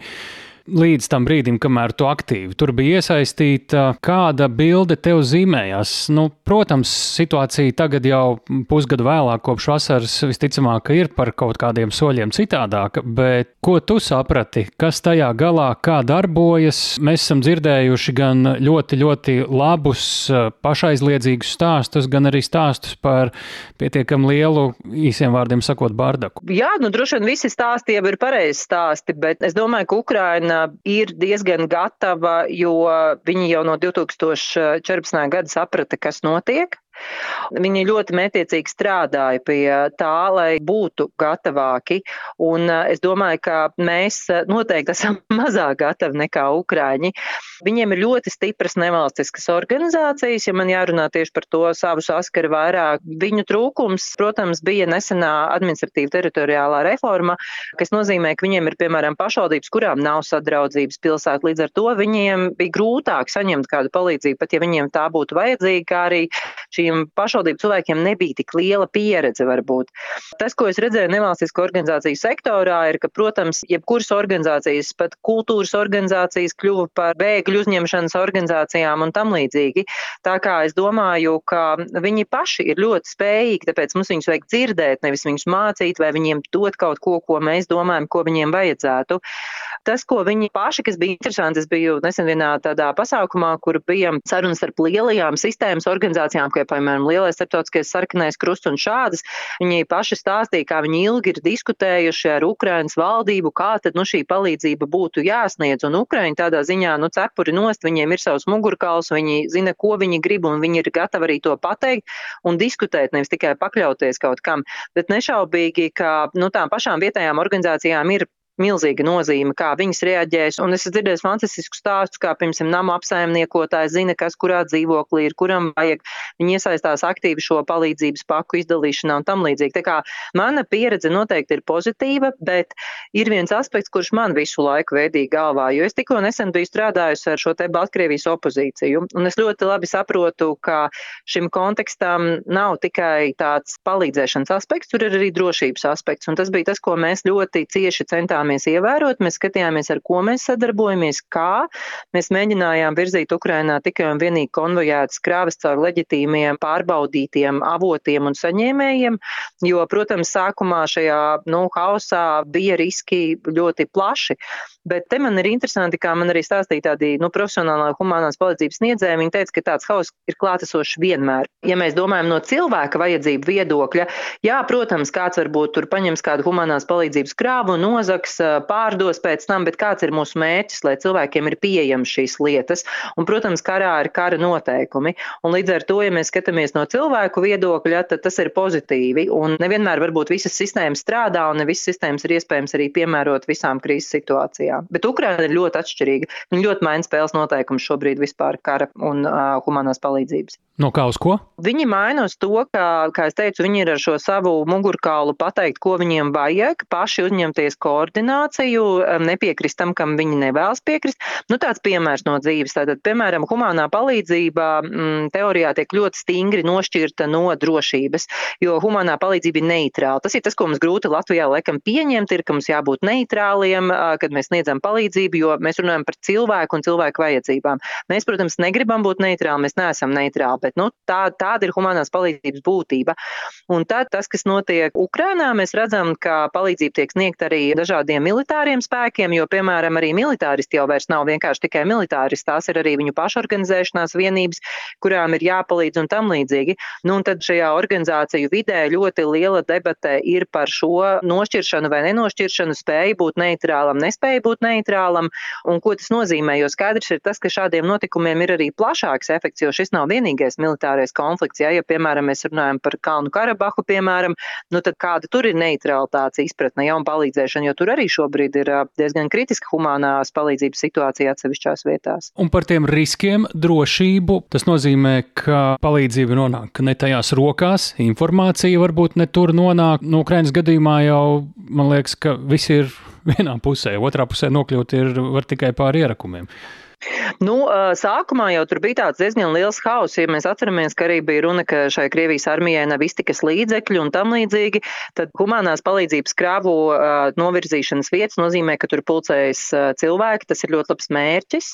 Līdz tam brīdim, kamēr tu aktīvi tur bija iesaistīta, kāda bilde tev zīmējās? Nu, protams, situācija tagad jau pusgadu vēlāk, kopš vasaras, visticamāk, ir par kaut kādiem soļiem citādāka, bet ko tu saprati, kas tajā galā, kā darbojas? Mēs esam dzirdējuši gan ļoti, ļoti labus, pašaizliedzīgus stāstus, gan arī stāstus par pietiekam lielu, īsiem vārdiem sakot, bardaku. Jā, nu droši vien visi stāsti jau ir pareizi stāsti, bet es domāju, ka Ukraina ir diezgan gatava, jo viņi jau no 2014. gada saprata, kas notiek. Viņi ļoti mētiecīgi strādāja pie tā, lai būtu gatavāki, un es domāju, ka mēs noteikti esam [laughs] mazāk gatavi nekā Ukraiņi. Viņiem ir ļoti stipras nevalstiskas organizācijas, ja man jārunā tieši par to savu saskaru vairāk. Viņu trūkums, protams, bija nesenā administratīva teritoriālā reforma, kas nozīmē, ka viņiem ir, piemēram, pašvaldības, kurām nav sadraudzības pilsēta. Līdz ar to viņiem bija grūtāk saņemt kādu palīdzību, pat ja viņiem tā būtu vajadzīga, kā arī šīm pašvaldību cilvēkiem nebija tik liela pieredze varbūt. Tas, ko es redzēju nevalstisko organizāciju sektorā, ir, ka, protams, jebkuras organizācijas, pat kultūras organizācijas kļuva par bēgļu uzņemšanas organizācijām un tam līdzīgi. Tā kā es domāju, ka viņi paši ir ļoti spējīgi, tāpēc mums viņus vajag dzirdēt, nevis viņus mācīt vai viņiem dot kaut ko, ko mēs domājam, ko viņiem vajadzētu. Tas, ko viņi paši, kas bija interesanti, es biju nesen vienā tādā pasākumā, kur bija sarunas ar lielajām sistēmas organizācijām, kā piemēram Lielais starptautiskais sarkanais krusts un šādas. Viņi paši stāstīja, kā viņi ilgi ir diskutējuši ar Ukrainas valdību, kā tad nu, šī palīdzība būtu jāsniedz. Un Ukraiņi tādā ziņā, nu, cepuri nost, viņiem ir savs mugurkauls, viņi zina, ko viņi grib, un viņi ir gatavi arī to pateikt un diskutēt, nevis tikai pakļauties kaut kam. Bet nešaubīgi, ka nu, tām pašām vietējām organizācijām ir milzīga nozīme, kā viņas reaģēs. Un es dzirdēju fantastisku stāstu, kā, piemēram, nama apsaimniekotājs zina, kas kurā dzīvoklī ir, kuram vajag. Viņi iesaistās aktīvi šo palīdzības paku izdalīšanā un tam līdzīgi. Tā kā mana pieredze noteikti ir pozitīva, bet ir viens aspekts, kurš man visu laiku veidīja galvā, jo es tikko nesen biju strādājusi ar šo te Baltkrievijas opozīciju. Un es ļoti labi saprotu, ka šim kontekstam nav tikai tāds palīdzēšanas aspekts, tur ir arī drošības aspekts. Un tas bija tas, ko mēs ļoti cieši centāmies centāmies ievērot, mēs skatījāmies, ar ko mēs sadarbojamies, kā. Mēs mēģinājām virzīt Ukrainā tikai un vienīgi konvojētas krāvas caur leģitīmiem, pārbaudītiem avotiem un saņēmējiem, jo, protams, sākumā šajā nu, hausā bija riski ļoti plaši. Bet te man ir interesanti, kā man arī stāstīja tādi nu, profesionālā humanās palīdzības sniedzēji. Viņi teica, ka tāds hauss ir klātesošs vienmēr. Ja mēs domājam no cilvēka vajadzību viedokļa, jā, protams, kāds varbūt tur paņems kādu humanās palīdzības krāvu, nozags, pārdos pēc tam, bet kāds ir mūsu mērķis, lai cilvēkiem ir pieejamas šīs lietas. Un, protams, karā ir kara noteikumi. Un līdz ar to, ja mēs skatāmies no cilvēku viedokļa, tad tas ir pozitīvi. Un nevienmēr varbūt visas sistēmas strādā, un ne visas sistēmas ir iespējams arī piemērot visām krīzes situācijām. Bet Ukraina ir ļoti atšķirīga. Viņa ļoti maina spēles noteikumus šobrīd vispār kara un uh, humanās palīdzības. No kā uz ko? Viņi maina uz to, ka, kā es teicu, viņi ir ar šo savu mugurkaulu pateikt, ko viņiem vajag, paši uzņemties koordinēt diskrimināciju, nepiekrist tam, kam viņi nevēlas piekrist. Nu, tāds piemērs no dzīves. Tātad, piemēram, humanā palīdzība m, mm, teorijā tiek ļoti stingri nošķirta no drošības, jo humanā palīdzība ir neitrāla. Tas ir tas, ko mums grūti Latvijā laikam pieņemt, ir, ka mums jābūt neitrāliem, kad mēs sniedzam palīdzību, jo mēs runājam par cilvēku un cilvēku vajadzībām. Mēs, protams, negribam būt neitrāli, mēs neesam neitrāli, bet nu, tā, tāda ir humanās palīdzības būtība. Un tad tas, kas notiek Ukrainā, mēs redzam, ka palīdzība tiek sniegta arī dažādiem militāriem spēkiem, jo, piemēram, arī militāristi jau vairs nav vienkārši tikai militāristi, tās ir arī viņu pašorganizēšanās vienības, kurām ir jāpalīdz un tam līdzīgi. Nu, un tad šajā organizāciju vidē ļoti liela debate ir par šo nošķiršanu vai nenošķiršanu, spēju būt neitrālam, nespēju būt neitrālam, un ko tas nozīmē. Jo skaidrs ir tas, ka šādiem notikumiem ir arī plašāks efekts, jo šis nav vienīgais militārais konflikts. Ja, ja piemēram, mēs runājam par Kalnu Karabahu, piemēram, nu tad kāda tur ir neutralitātes izpratne ja, un palīdzēšana, jo tur arī šobrīd ir diezgan kritiska humanās palīdzības situācija atsevišķās vietās. Un par tiem riskiem drošību tas nozīmē, ka palīdzība nonāk ne tajās rokās, informācija varbūt ne tur nonāk. No Ukrainas gadījumā jau man liekas, ka viss ir [laughs] vienā pusē, otrā pusē nokļūt ir var tikai pāri ierakumiem. Nu, sākumā jau tur bija tāds diezgan liels hauss, ja mēs atceramies, ka arī bija runa, ka šai Krievijas armijai nav iztikas līdzekļu un tam līdzīgi, tad humanās palīdzības krāvu novirzīšanas vietas nozīmē, ka tur pulcējas cilvēki, tas ir ļoti labs mērķis.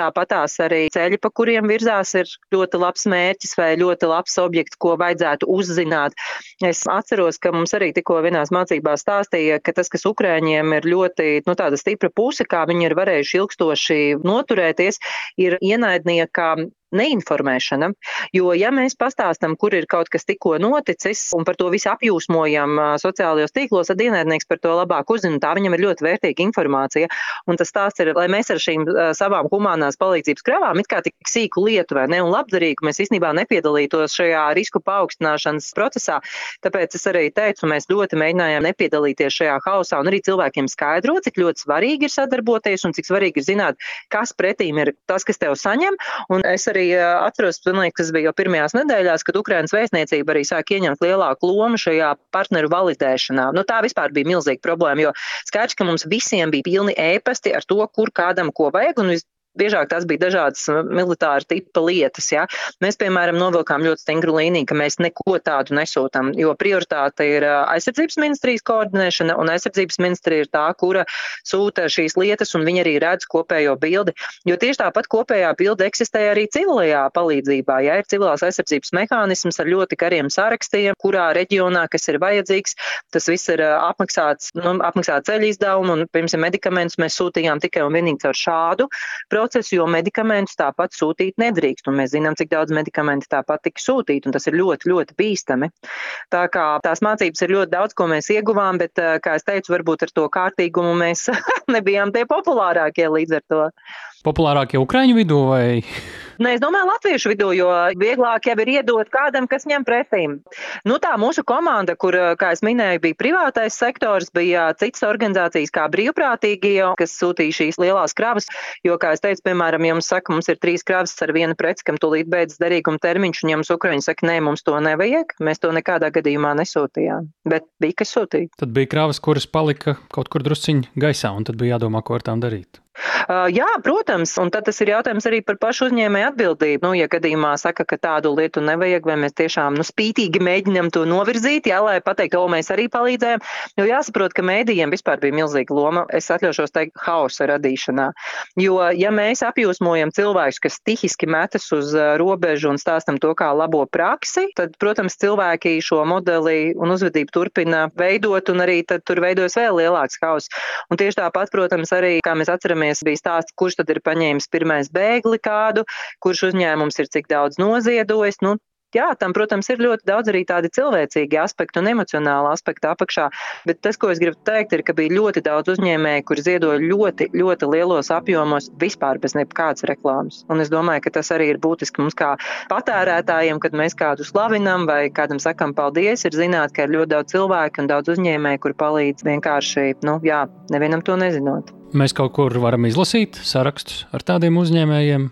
Tāpat tās arī ceļi, pa kuriem virzās, ir ļoti labs mērķis vai ļoti labs objekts, ko vajadzētu uzzināt. Es atceros, ka mums arī tikko vienās mācībās stāstīja, ka tas, kas Ukrāņiem ir ļoti nu, tāda stipra puse, kā viņi ir varējuši ilgstoši noturēt, atcerēties, ir ienaidnieka neinformēšana. Jo, ja mēs pastāstam, kur ir kaut kas tikko noticis un par to visu apjūsmojam sociālajos tīklos, tad ienaidnieks par to labāk uzzina. Tā viņam ir ļoti vērtīga informācija. Un tas tās ir, lai mēs ar šīm savām humanās palīdzības kravām it kā tik sīku lietu vai ne un labdarīgu, mēs īstenībā nepiedalītos šajā risku paaugstināšanas procesā. Tāpēc es arī teicu, mēs ļoti mēģinājām nepiedalīties šajā hausā un arī cilvēkiem skaidrot, cik ļoti svarīgi ir sadarboties un cik svarīgi ir zināt, kas pretīm ir tas, kas tev saņem. Un es arī arī atceros, kas bija jau pirmajās nedēļās, kad Ukrainas vēstniecība arī sāk ieņemt lielāku lomu šajā partneru validēšanā. Nu, tā vispār bija milzīga problēma, jo skaidrs, ka mums visiem bija pilni ēpasti ar to, kur kādam ko vajag, un biežāk tās bija dažādas uh, militāra tipa lietas. Ja. Mēs, piemēram, novilkām ļoti stingru līniju, ka mēs neko tādu nesūtām, jo prioritāte ir aizsardzības ministrijas koordinēšana, un aizsardzības ministrija ir tā, kura sūta šīs lietas, un viņi arī redz kopējo bildi. Jo tieši tāpat kopējā bilde eksistē arī civilajā palīdzībā. Ja ir civilās aizsardzības mehānisms ar ļoti kariem sarakstiem, kurā reģionā, kas ir vajadzīgs, tas viss ir apmaksāts, nu, apmaksāts ceļu izdevumu, un, piemēram, medikamentus mēs sūtījām tikai un vienīgi caur šādu procesu procesu, jo medikamentus tāpat sūtīt nedrīkst. Mēs zinām, cik daudz medikamentu tāpat tika sūtīti, un tas ir ļoti, ļoti bīstami. Tā kā tās mācības ir ļoti daudz, ko mēs ieguvām, bet, eh, kā es teicu, varbūt ar to kārtīgumu mēs [laughs] nebijām tie populārākie līdz ar to. Populārākie Ukraiņu vidū vai? Nu, es domāju, latviešu vidū, jo vieglāk jau ir iedot kādam, kas ņem pretīm. Nu, tā mūsu komanda, kur, kā es minēju, bija privātais sektors, bija citas organizācijas kā brīvprātīgie, kas sūtīja šīs lielās kravas. Jo, kā es teicu, piemēram, ja mums saka, mums ir trīs kravas ar vienu preci, kam tūlīt beidzas derīguma termiņš, un ja mums Ukraiņi saka, nē, mums to nevajag, mēs to nekādā gadījumā nesūtījām. Bet bija, kas sūtīja. Tad bija kravas, kuras palika kaut kur drusciņi gaisā, un tad bija jādomā, ko ar tām darīt. Uh, jā, protams, un tad tas ir jautājums arī par pašu uzņēmēju atbildību. Nu, ja gadījumā saka, ka tādu lietu nevajag, vai mēs tiešām nu, spītīgi mēģinam to novirzīt, jā, lai pateiktu, o, mēs arī palīdzējam, jo jāsaprot, ka mēdījiem vispār bija milzīga loma, es atļaušos teikt, hausa radīšanā. Jo, ja mēs apjūsmojam cilvēkus, kas stihiski metas uz robežu un stāstam to kā labo praksi, tad, protams, cilvēki šo modeli un uzvedību turpina veidot, un arī tur veidojas vēl lielāks hauss. Un tieši tāpat, protams, arī, kā mēs atceramies, atceramies, bija stāsts, kurš tad ir paņēmis pirmais bēgli kādu, kurš uzņēmums ir cik daudz noziedojis. Nu, jā, tam, protams, ir ļoti daudz arī tādi cilvēcīgi aspekti un emocionāli aspekti apakšā. Bet tas, ko es gribu teikt, ir, ka bija ļoti daudz uzņēmēju, kur ziedoja ļoti, ļoti lielos apjomos, vispār bez nekādas reklāmas. Un es domāju, ka tas arī ir būtiski mums kā patērētājiem, kad mēs kādu slavinam vai kādam sakam paldies, ir zināt, ka ir ļoti daudz cilvēku un daudz uzņēmēju, kur palīdz vienkārši, nu, jā, nevienam to nezinot. Mēs kaut kur varam izlasīt sarakstus ar tādiem uzņēmējiem.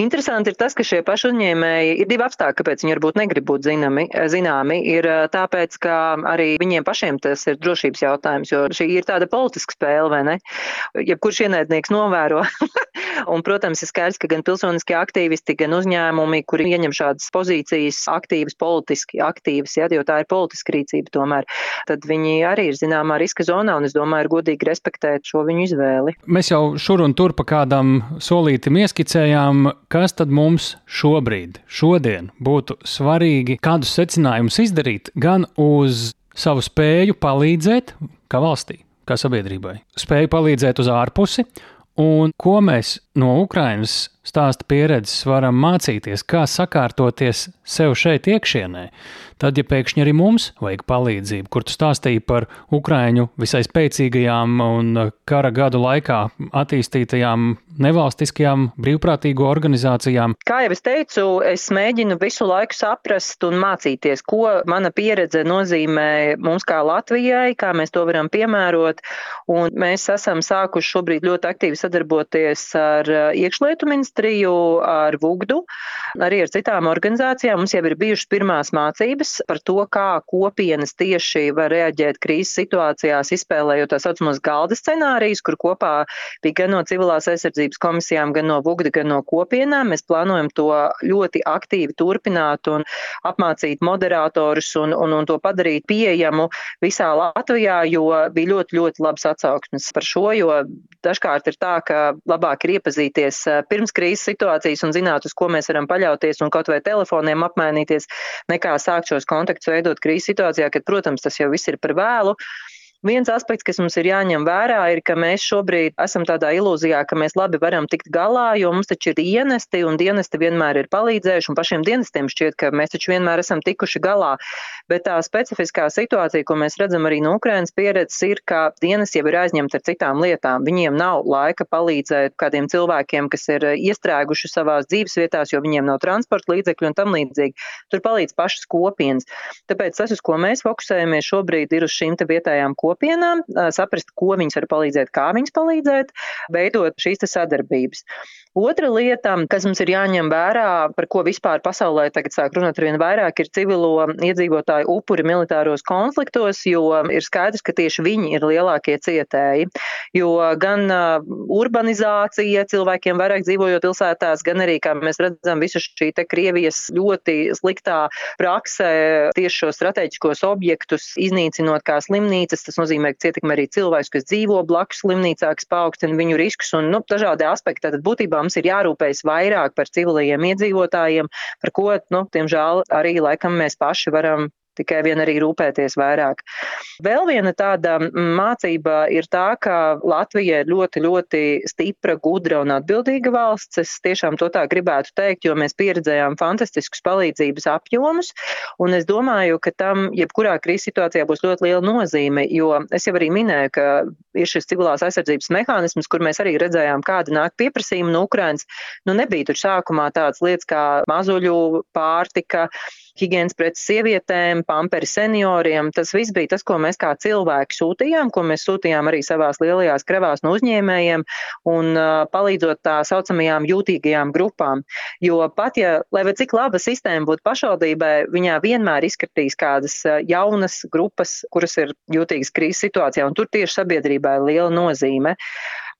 Interesanti ir tas, ka šie paši uzņēmēji ir divi apstākļi, kāpēc viņi varbūt negrib būt zinami, zināmi. Ir tāpēc, ka arī viņiem pašiem tas ir drošības jautājums, jo šī ir tāda politiska spēle, vai ne? Jebkurš ienaidnieks novēro. [laughs] Un, protams, ir skaidrs, ka gan pilsoniskie aktīvisti, gan uzņēmumi, kuri ieņem šādas pozīcijas, aktīvas, politiski aktīvas, ja, jo tā ir politiska rīcība tomēr, tad viņi arī ir zināmā riska zonā, un es domāju, ir godīgi respektēt šo viņu izvēli. Mēs jau šur un tur pa kādam solītim ieskicējām, kas tad mums šobrīd, šodien būtu svarīgi, kādus secinājumus izdarīt gan uz savu spēju palīdzēt, kā valstī, kā sabiedrībai, spēju palīdzēt uz ārpusi Un ko mēs no Ukrainas stāsta pieredzes varam mācīties, kā sakārtoties sev šeit iekšienē, tad, ja pēkšņi arī mums vajag palīdzību, kur tu stāstīji par Ukraiņu visai spēcīgajām un kara gadu laikā attīstītajām nevalstiskajām brīvprātīgo organizācijām. Kā jau es teicu, es mēģinu visu laiku saprast un mācīties, ko mana pieredze nozīmē mums kā Latvijai, kā mēs to varam piemērot. Un mēs esam sākuši šobrīd ļoti aktīvi sadarboties ar iekšlietu ministriju, ar VUGDU, arī ar citām organizācijām. Mums jau ir bijušas pirmās mācības par to, kā kopienas tieši var reaģēt krīzes situācijās, izspēlējot tā saucamos galda scenārijus, kur kopā bija gan no civilās aizsardzības komisijām, gan no VUGDA, gan no kopienām. Mēs plānojam to ļoti aktīvi turpināt un apmācīt moderatorus un, un, un to padarīt pieejamu visā Latvijā, jo bija ļoti, ļoti labs atsauksmes par šo, jo dažkārt ir tā, ka labāk ir iepazīties eh, pirms krīzes situācijas un zināt, uz ko mēs varam paļauties un kaut vai telefoniem apmainīties, nekā sākt šos kontaktus veidot krīzes situācijā, kad, protams, tas jau viss ir par vēlu. Viens aspekts, kas mums ir jāņem vērā, ir, ka mēs šobrīd esam tādā ilūzijā, ka mēs labi varam tikt galā, jo mums taču ir dienesti un dienesti vienmēr ir palīdzējuši, un pašiem dienestiem šķiet, ka mēs taču vienmēr esam tikuši galā. Bet tā specifiskā situācija, ko mēs redzam arī no Ukrainas pieredzes, ir, ka dienas jau ir aizņemti ar citām lietām. Viņiem nav laika palīdzēt kādiem cilvēkiem, kas ir iestrēguši savās dzīvesvietās, jo viņiem nav transporta līdzekļu un tam līdzīgi. Tur palīdz pašas kopienas. Tāpēc tas, uz ko mēs fokusējamies šobrīd, ir uz šīm vietējām kopienām kopienām, saprast, ko viņas var palīdzēt, kā viņas palīdzēt, veidot šīs sadarbības. Otra lieta, kas mums ir jāņem vērā, par ko vispār pasaulē tagad sāk runāt ar vien vairāk, ir civilo iedzīvotāju upuri militāros konfliktos, jo ir skaidrs, ka tieši viņi ir lielākie cietēji. Jo gan urbanizācija, cilvēkiem vairāk dzīvojot pilsētās, gan arī, kā mēs redzam, visa šī Krievijas ļoti sliktā praksē tieši šo strateģiskos objektus iznīcinot kā slimnīcas, tas nozīmē, ka cietikmi arī cilvēks, kas dzīvo blakus slimnīcā, kas paaugstina viņu riskus un nu, dažādi aspekti. Tātad būtībā mums ir jārūpējas vairāk par civilajiem iedzīvotājiem, par ko, nu, diemžēl, arī laikam mēs paši varam tikai vien arī rūpēties vairāk. Vēl viena tāda mācība ir tā, ka Latvija ir ļoti, ļoti stipra, gudra un atbildīga valsts. Es tiešām to tā gribētu teikt, jo mēs pieredzējām fantastiskus palīdzības apjomus, un es domāju, ka tam jebkurā krīzes situācijā būs ļoti liela nozīme, jo es jau arī minēju, ka ir šis civilās aizsardzības mehānisms, kur mēs arī redzējām, kāda nāk pieprasījuma no Ukrainas. Nu, nebija tur sākumā tādas lietas kā mazuļu pārtika, higiēnas preces sievietēm, pamperi senioriem. Tas viss bija tas, ko mēs kā cilvēki sūtījām, ko mēs sūtījām arī savās lielajās kravās no uzņēmējiem un uh, palīdzot tā saucamajām jūtīgajām grupām. Jo pat ja, lai cik laba sistēma būtu pašvaldībai, viņā vienmēr izskatīs kādas jaunas grupas, kuras ir jūtīgas krīzes situācijā, un tur tieši sabiedrībai ir liela nozīme.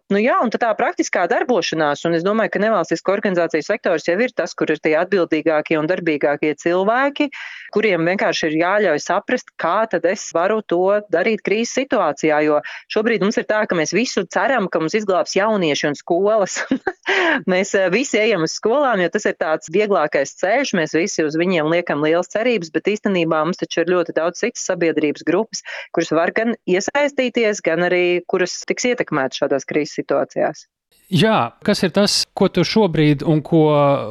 Nu, jā, un tā praktiskā darbošanās, un es domāju, ka nevalstisko organizāciju sektors jau ir tas, kur ir tie atbildīgākie un darbīgākie cilvēki, kuriem vienkārši ir jāļauj saprast, kā tad es varu to darīt krīzes situācijā. Jo šobrīd mums ir tā, ka mēs visu ceram, ka mums izglābs jaunieši un skolas. [laughs] mēs eh, visi ejam uz skolām, jo tas ir tāds vieglākais ceļš, mēs visi uz viņiem liekam lielas cerības, bet īstenībā mums taču ir ļoti daudz citas sabiedrības grupas, kuras var gan iesaistīties, gan arī kuras tiks ietekmētas šādās krīzes situācijās. Jā, kas ir tas, ko tu šobrīd un ko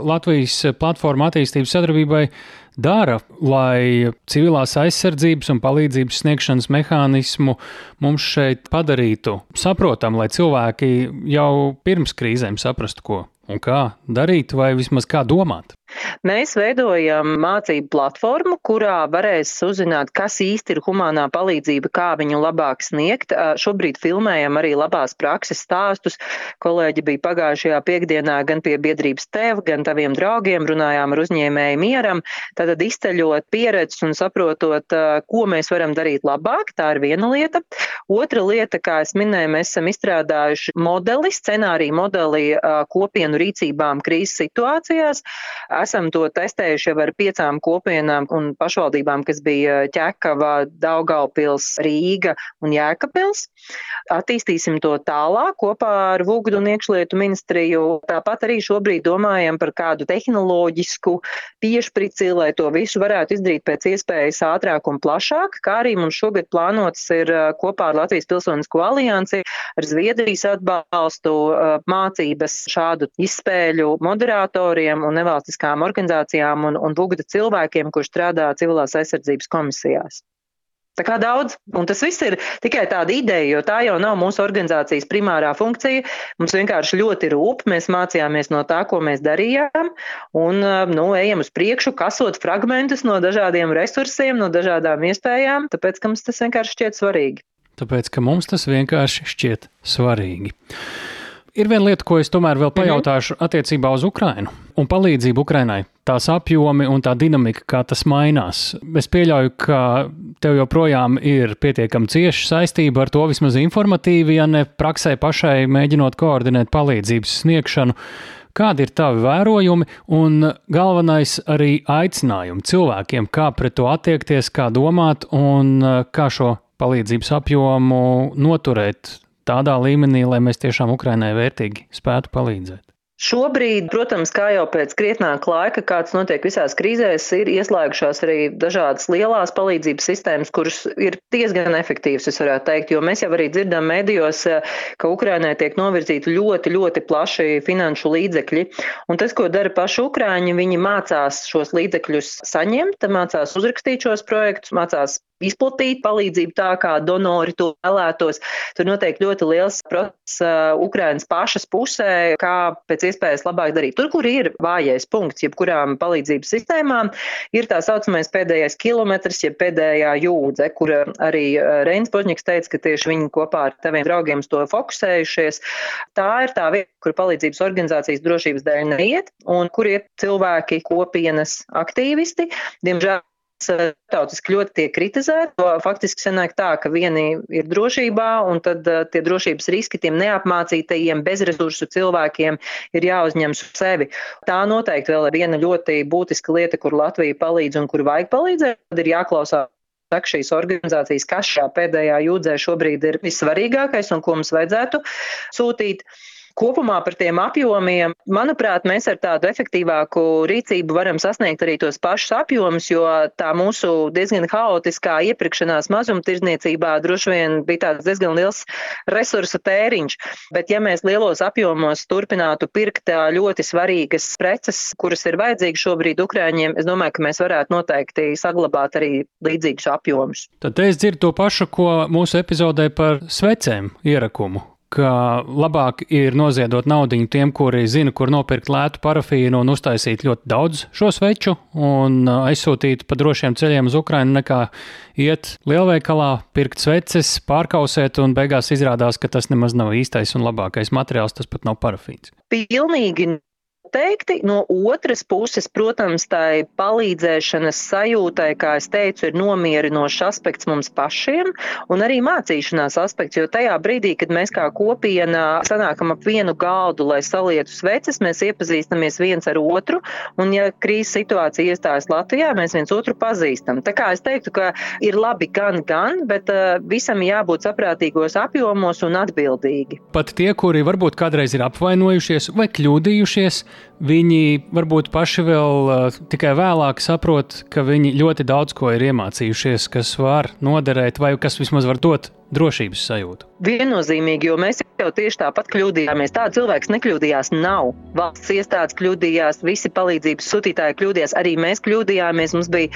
Latvijas platforma attīstības sadarbībai dara, lai civilās aizsardzības un palīdzības sniegšanas mehānismu mums šeit padarītu saprotamu, lai cilvēki jau pirms krīzēm saprastu, ko un kā darīt, vai vismaz kā domāt? Mēs veidojam mācību platformu, kurā varēs uzzināt, kas īsti ir humanā palīdzība, kā viņu labāk sniegt. Šobrīd filmējam arī labās prakses stāstus. Kolēģi bija pagājušajā piekdienā gan pie biedrības tev, gan taviem draugiem, runājām ar uzņēmēju mieram, tad izceļot pieredzes un saprotot, ko mēs varam darīt labāk. Tā ir viena lieta. Otra lieta, kā es minēju, mēs esam izstrādājuši modeli, scenāriju modeli kopienu rīcībām krīzes situācijās. Esam to testējuši jau ar piecām kopienām un pašvaldībām, kas bija Ķekava, Daugaupils, Rīga un Jēkabils. Attīstīsim to tālāk kopā ar Vugdu un iekšlietu ministriju. Tāpat arī šobrīd domājam par kādu tehnoloģisku piešprici, lai to visu varētu izdarīt pēc iespējas ātrāk un plašāk, kā arī mums šogad plānots ir kopā ar Latvijas Pilsonisko aliansi ar Zviedrijas atbalstu mācības šādu izspēļu moderatoriem un nevalstiskām organizācijām un, un Vugda cilvēkiem, kurš strādā civilās aizsardzības komisijās. Tā kā daudz, un tas viss ir tikai tāda ideja, jo tā jau nav mūsu organizācijas primārā funkcija. Mums vienkārši ļoti rūp, mēs mācījāmies no tā, ko mēs darījām, un nu, ejam uz priekšu, kasot fragmentus no dažādiem resursiem, no dažādām iespējām, tāpēc, ka mums tas vienkārši šķiet svarīgi. Tāpēc, ka mums tas vienkārši šķiet svarīgi. Ir viena lieta, ko es tomēr vēl mhm. pajautāšu attiecībā uz Ukrajinu un palīdzību Ukrajinai. Tās apjomi un tā dinamika, kā tas mainās. Es pieļauju, ka tev joprojām ir pietiekami cieša saistība ar to vismaz informatīvi, ja ne praksē pašai mēģinot koordinēt palīdzības sniegšanu. Kādi ir tavi vērojumi un galvenais arī aicinājumi cilvēkiem, kā pret to attiekties, kā domāt un kā šo palīdzības apjomu noturēt tādā līmenī, lai mēs tiešām Ukrainai vērtīgi spētu palīdzēt? Šobrīd, protams, kā jau pēc krietnāka laika, kāds notiek visās krīzēs, ir ieslēgušās arī dažādas lielās palīdzības sistēmas, kuras ir diezgan efektīvas, es varētu teikt, jo mēs jau arī dzirdam medijos, ka Ukrainai tiek novirzīti ļoti, ļoti plaši finanšu līdzekļi. Un tas, ko dara paši Ukraiņi, viņi mācās šos līdzekļus saņemt, mācās uzrakstīt šos projektus, mācās izplatīt palīdzību tā, kā donori to vēlētos. Tur notiek ļoti liels process uh, Ukrainas pašas pusē, kā pēc iespējas labāk darīt. Tur, kur ir vājais punkts, jebkurām palīdzības sistēmām, ir tā saucamais pēdējais kilometrs, jeb pēdējā jūdze, kur arī Reins Požņiks teica, ka tieši viņi kopā ar taviem draugiem to fokusējušies. Tā ir tā vieta, kur palīdzības organizācijas drošības dēļ neiet, un kur ir cilvēki, kopienas aktīvisti. Diemžēl starptautiski ļoti tiek kritizēti. Faktiski sanāk tā, ka vieni ir drošībā, un tad uh, tie drošības riski tiem neapmācītajiem, bezresursu cilvēkiem ir jāuzņems uz sevi. Tā noteikti vēl ir viena ļoti būtiska lieta, kur Latvija palīdz un kur vajag palīdzēt. Tad ir jāklausās saka šīs organizācijas, kas šajā pēdējā jūdzē šobrīd ir vissvarīgākais un ko mums vajadzētu sūtīt. Kopumā par tiem apjomiem, manuprāt, mēs ar tādu efektīvāku rīcību varam sasniegt arī tos pašus apjomus, jo tā mūsu diezgan haotiskā iepirkšanās mazumtirdzniecībā droši vien bija tāds diezgan liels resursu tēriņš. Bet ja mēs lielos apjomos turpinātu pirkt ļoti svarīgas preces, kuras ir vajadzīgas šobrīd Ukrāņiem, es domāju, ka mēs varētu noteikti saglabāt arī līdzīgus apjomus. Tad es dzirdu to pašu, ko mūsu epizodē par svecēm ierakumu ka labāk ir noziedot naudu tiem, kuri zina, kur nopirkt lētu parafīnu un uztaisīt ļoti daudz šo sveču un aizsūtīt pa drošiem ceļiem uz Ukrajinu, nekā iet lielveikalā, pirkt sveces, pārkausēt un beigās izrādās, ka tas nemaz nav īstais un labākais materiāls, tas pat nav parafīns. Pilnīgi noteikti. No otras puses, protams, tai palīdzēšanas sajūtai, kā es teicu, ir nomierinošs aspekts mums pašiem un arī mācīšanās aspekts, jo tajā brīdī, kad mēs kā kopiena sanākam ap vienu galdu, lai salietu sveces, mēs iepazīstamies viens ar otru, un ja krīzes situācija iestājas Latvijā, mēs viens otru pazīstam. Tā kā es teiktu, ka ir labi gan, gan, bet uh, visam jābūt saprātīgos apjomos un atbildīgi. Pat tie, kuri varbūt kādreiz ir apvainojušies vai kļūdījušies, viņi varbūt paši vēl uh, tikai vēlāk saprot, ka viņi ļoti daudz ko ir iemācījušies, kas var noderēt vai kas vismaz var dot drošības sajūtu? Viennozīmīgi, jo mēs jau tieši tāpat kļūdījāmies. Tāds cilvēks nekļūdījās, nav. Valsts iestādes kļūdījās, visi palīdzības sūtītāji kļūdījās, arī mēs kļūdījāmies. Mums bija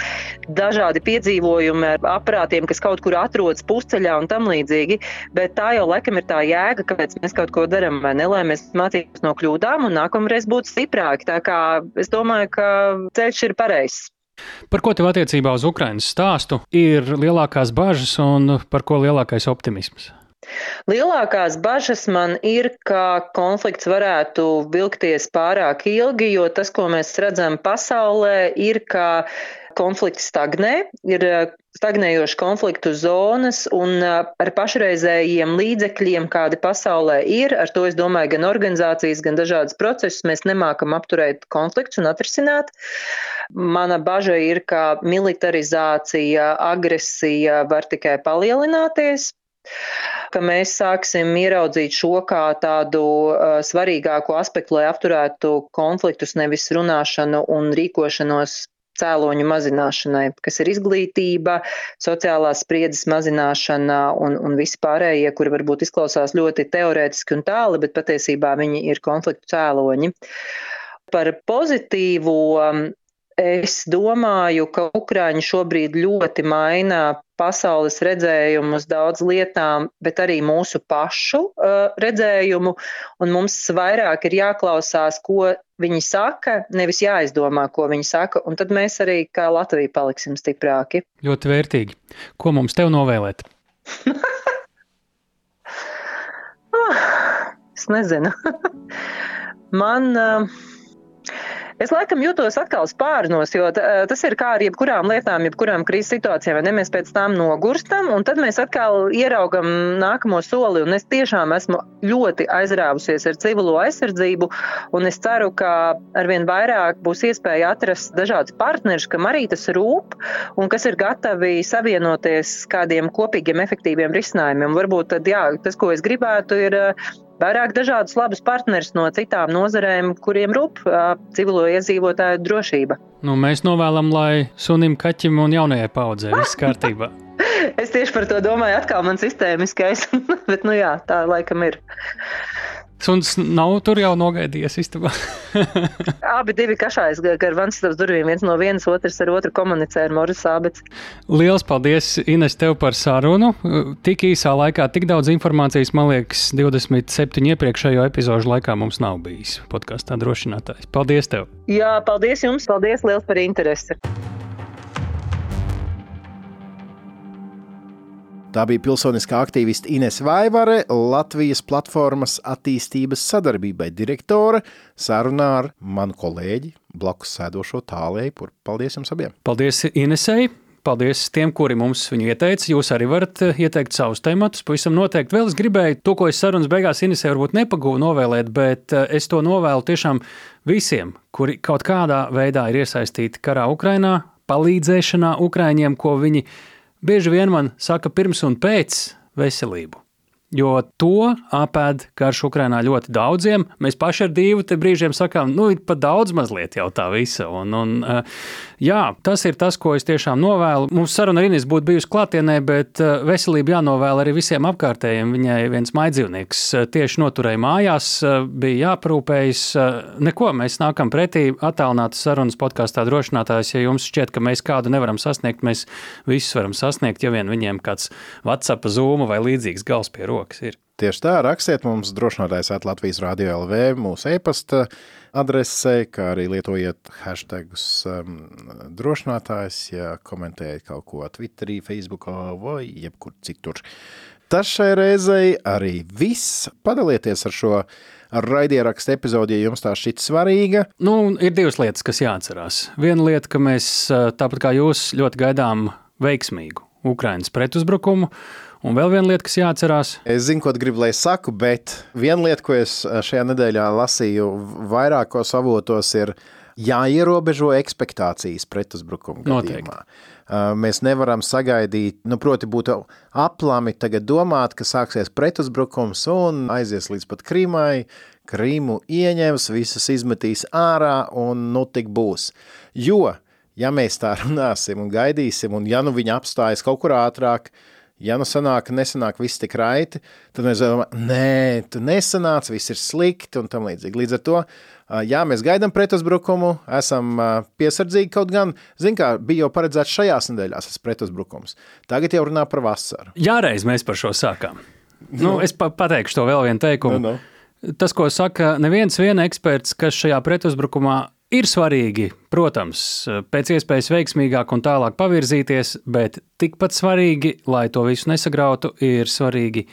dažādi piedzīvojumi ar aparātiem, kas kaut kur atrodas pusceļā un tam līdzīgi. Bet tā jau laikam ir tā jēga, kāpēc mēs kaut ko darām, vai ne? Lai mēs mācītos no kļūdām un nākamreiz būtu stiprāki. Tā kā es domāju, ka ceļš ir pareizs. Par ko tev attiecībā uz Ukraiņas stāstu ir lielākās bažas un par ko lielākais optimisms? Lielākās bažas man ir, ka konflikts varētu vilkties pārāk ilgi, jo tas, ko mēs redzam pasaulē, ir, ka konflikts stagnē, ir stagnējošas konfliktu zonas, un ar pašreizējiem līdzekļiem, kādi pasaulē ir, ar to es domāju, gan organizācijas, gan dažādas procesus, mēs nemākam apturēt konflikts un atrisināt. Mana baža ir, ka militarizācija, agresija var tikai palielināties ka mēs sāksim ieraudzīt šo kā tādu uh, svarīgāko aspektu, lai apturētu konfliktus, nevis runāšanu un rīkošanos cēloņu mazināšanai, kas ir izglītība, sociālās spriedzes mazināšana un, un visi pārējie, kuri varbūt izklausās ļoti teorētiski un tāli, bet patiesībā viņi ir konfliktu cēloņi. Par pozitīvo Es domāju, ka Ukrāņi šobrīd ļoti maina pasaules redzējumu uz daudz lietām, bet arī mūsu pašu uh, redzējumu. Un mums vairāk ir jāklausās, ko viņi saka, nevis jāizdomā, ko viņi saka. Un tad mēs arī kā Latvija paliksim stiprāki. Ļoti vērtīgi. Ko mums tev novēlēt? [laughs] es nezinu. [laughs] Man. Uh, Es laikam jūtos atkal spārnos, jo tas ir kā ar jebkurām lietām, jebkurām krīzes situācijām, vai ne? Mēs pēc tam nogurstam, un tad mēs atkal ieraugam nākamo soli. Es tiešām esmu ļoti aizrāvusies ar civilo aizsardzību, un es ceru, ka arvien vairāk būs iespēja atrast dažādus partnerus, kam arī tas rūp, un kas ir gatavi savienoties kādiem kopīgiem, efektīviem risinājumiem. Varbūt tad, jā, tas, ko es gribētu, ir vairāk dažādus labus partnerus no citām nozarēm, kuriem rūp civilo iedzīvotāju drošība. Nu, mēs novēlam, lai sunim, kaķim un jaunajai paudzei viss kārtībā. [laughs] es tieši par to domāju, atkal man sistēmiskais, [laughs] bet nu jā, tā laikam ir. Suns nav tur jau nogaidījies istabā. [laughs] Abi divi kašājas gar vansistabas durvīm, viens no vienas, otrs ar otru komunicē ar Moris Ābets. Liels paldies, Ines, tev par sarunu. Tik īsā laikā, tik daudz informācijas, man liekas, 27 iepriekšējo epizožu laikā mums nav bijis podkāstā drošinātājs. Paldies tev! Jā, paldies jums! Paldies liels par interesi! Tā bija pilsoniskā aktīviste Ines Vaivare, Latvijas platformas attīstības sadarbībai direktore, sarunā ar manu kolēģi, blakus sēdošo tālēju. Paldies jums abiem! Paldies Inesei! Paldies tiem, kuri mums viņu ieteica. Jūs arī varat eh, ieteikt savus tematus. Pavisam noteikti vēl es gribēju to, ko es sarunas beigās Inesē varbūt nepagūvu novēlēt, bet eh, es to novēlu tiešām visiem, kuri kaut kādā veidā ir iesaistīti karā Ukrainā, palīdzēšanā Ukraiņiem, ko viņi bieži vien man saka pirms un pēc veselību. Jo to apēd karš Ukrainā ļoti daudziem. Mēs paši ar divu brīžiem sakām, nu, ir pat daudz mazliet jau tā visa. Un, un, eh, jā, tas ir tas, ko es tiešām novēlu. Mums saruna arī būtu bijusi klātienē, bet eh, veselība jānovēl arī visiem apkārtējiem. Viņai viens maidzīvnieks eh, tieši noturēja mājās, bija jāprūpējas. Neko mēs nākam pretī attālinātas sarunas podkāstā drošinātājs. Ja jums šķiet, ka mēs kādu nevaram sasniegt, mēs visus varam sasniegt, ja vien viņiem kāds WhatsApp, Zoom vai līdzīgs gals pie rokas rokas ir. Tieši tā, rakstiet mums drošinātājs at Latvijas Rādio LV mūsu e-pasta adresē, kā arī lietojiet hashtagus um, drošinātājs, ja komentējat kaut ko Twitterī, Facebookā vai jebkur citur. Tas šai reizei arī viss. Padalieties ar šo raidierakstu epizodi, ja jums tā šķiet svarīga. Nu, ir divas lietas, kas jāatcerās. Viena lieta, ka mēs tāpat kā jūs ļoti gaidām veiksmīgu Ukraiņas pretuzbrukumu. Un vēl viena lieta, kas jāatcerās. Es zinu, ko gribu, lai saku, bet viena lieta, ko es šajā nedēļā lasīju vairākos avotos, ir jāierobežo ekspektācijas pretuzbrukuma gadījumā. Mēs nevaram sagaidīt, nu, proti, būt aplami tagad domāt, ka sāksies pretuzbrukums un aizies līdz pat Krīmai, Krīmu ieņems, visas izmetīs ārā un nu tik būs. Jo, ja mēs tā runāsim un gaidīsim, un ja nu viņi apstājas kaut kur ātrāk, Ja nu sanāk, nesanāk viss tik raiti, tad mēs domājam, nē, tu nesanāc, viss ir slikti un tam līdzīgi. Līdz ar to, jā, mēs gaidām pretuzbrukumu, esam piesardzīgi kaut gan, zin kā, bija jau paredzēts šajās nedēļās tas pretuzbrukums. Tagad jau runā par vasaru. Jāreiz mēs par šo sākām. Nu, es pa pateikšu to vēl vienu teikumu. Nu, nu. Tas, ko saka neviens viena eksperts, kas šajā pretuzbrukumā Ir svarīgi, protams, pēc iespējas veiksmīgāk un tālāk pavirzīties, bet tikpat svarīgi, lai to visu nesagrautu, ir svarīgi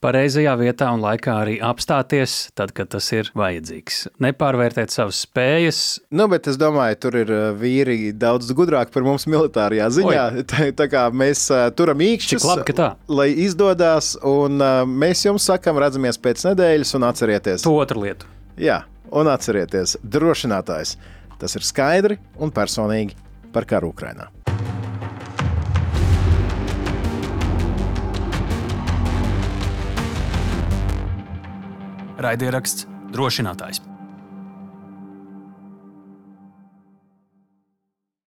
pareizajā vietā un laikā arī apstāties, tad, kad tas ir vajadzīgs. Nepārvērtēt savas spējas. Nu, bet es domāju, tur ir uh, vīri daudz gudrāki par mums militārajā ziņā. [laughs] Tā, tā kā mēs uh, turam īkšķus, labi, lai izdodas, un uh, mēs jums sakam, redzamies pēc nedēļas un atcerieties. To otru lietu. Jā. Un atcerieties, drošinātājs tas ir skaidri un personīgi par karu Ukrajinā. Raidieraksts drošinātājs.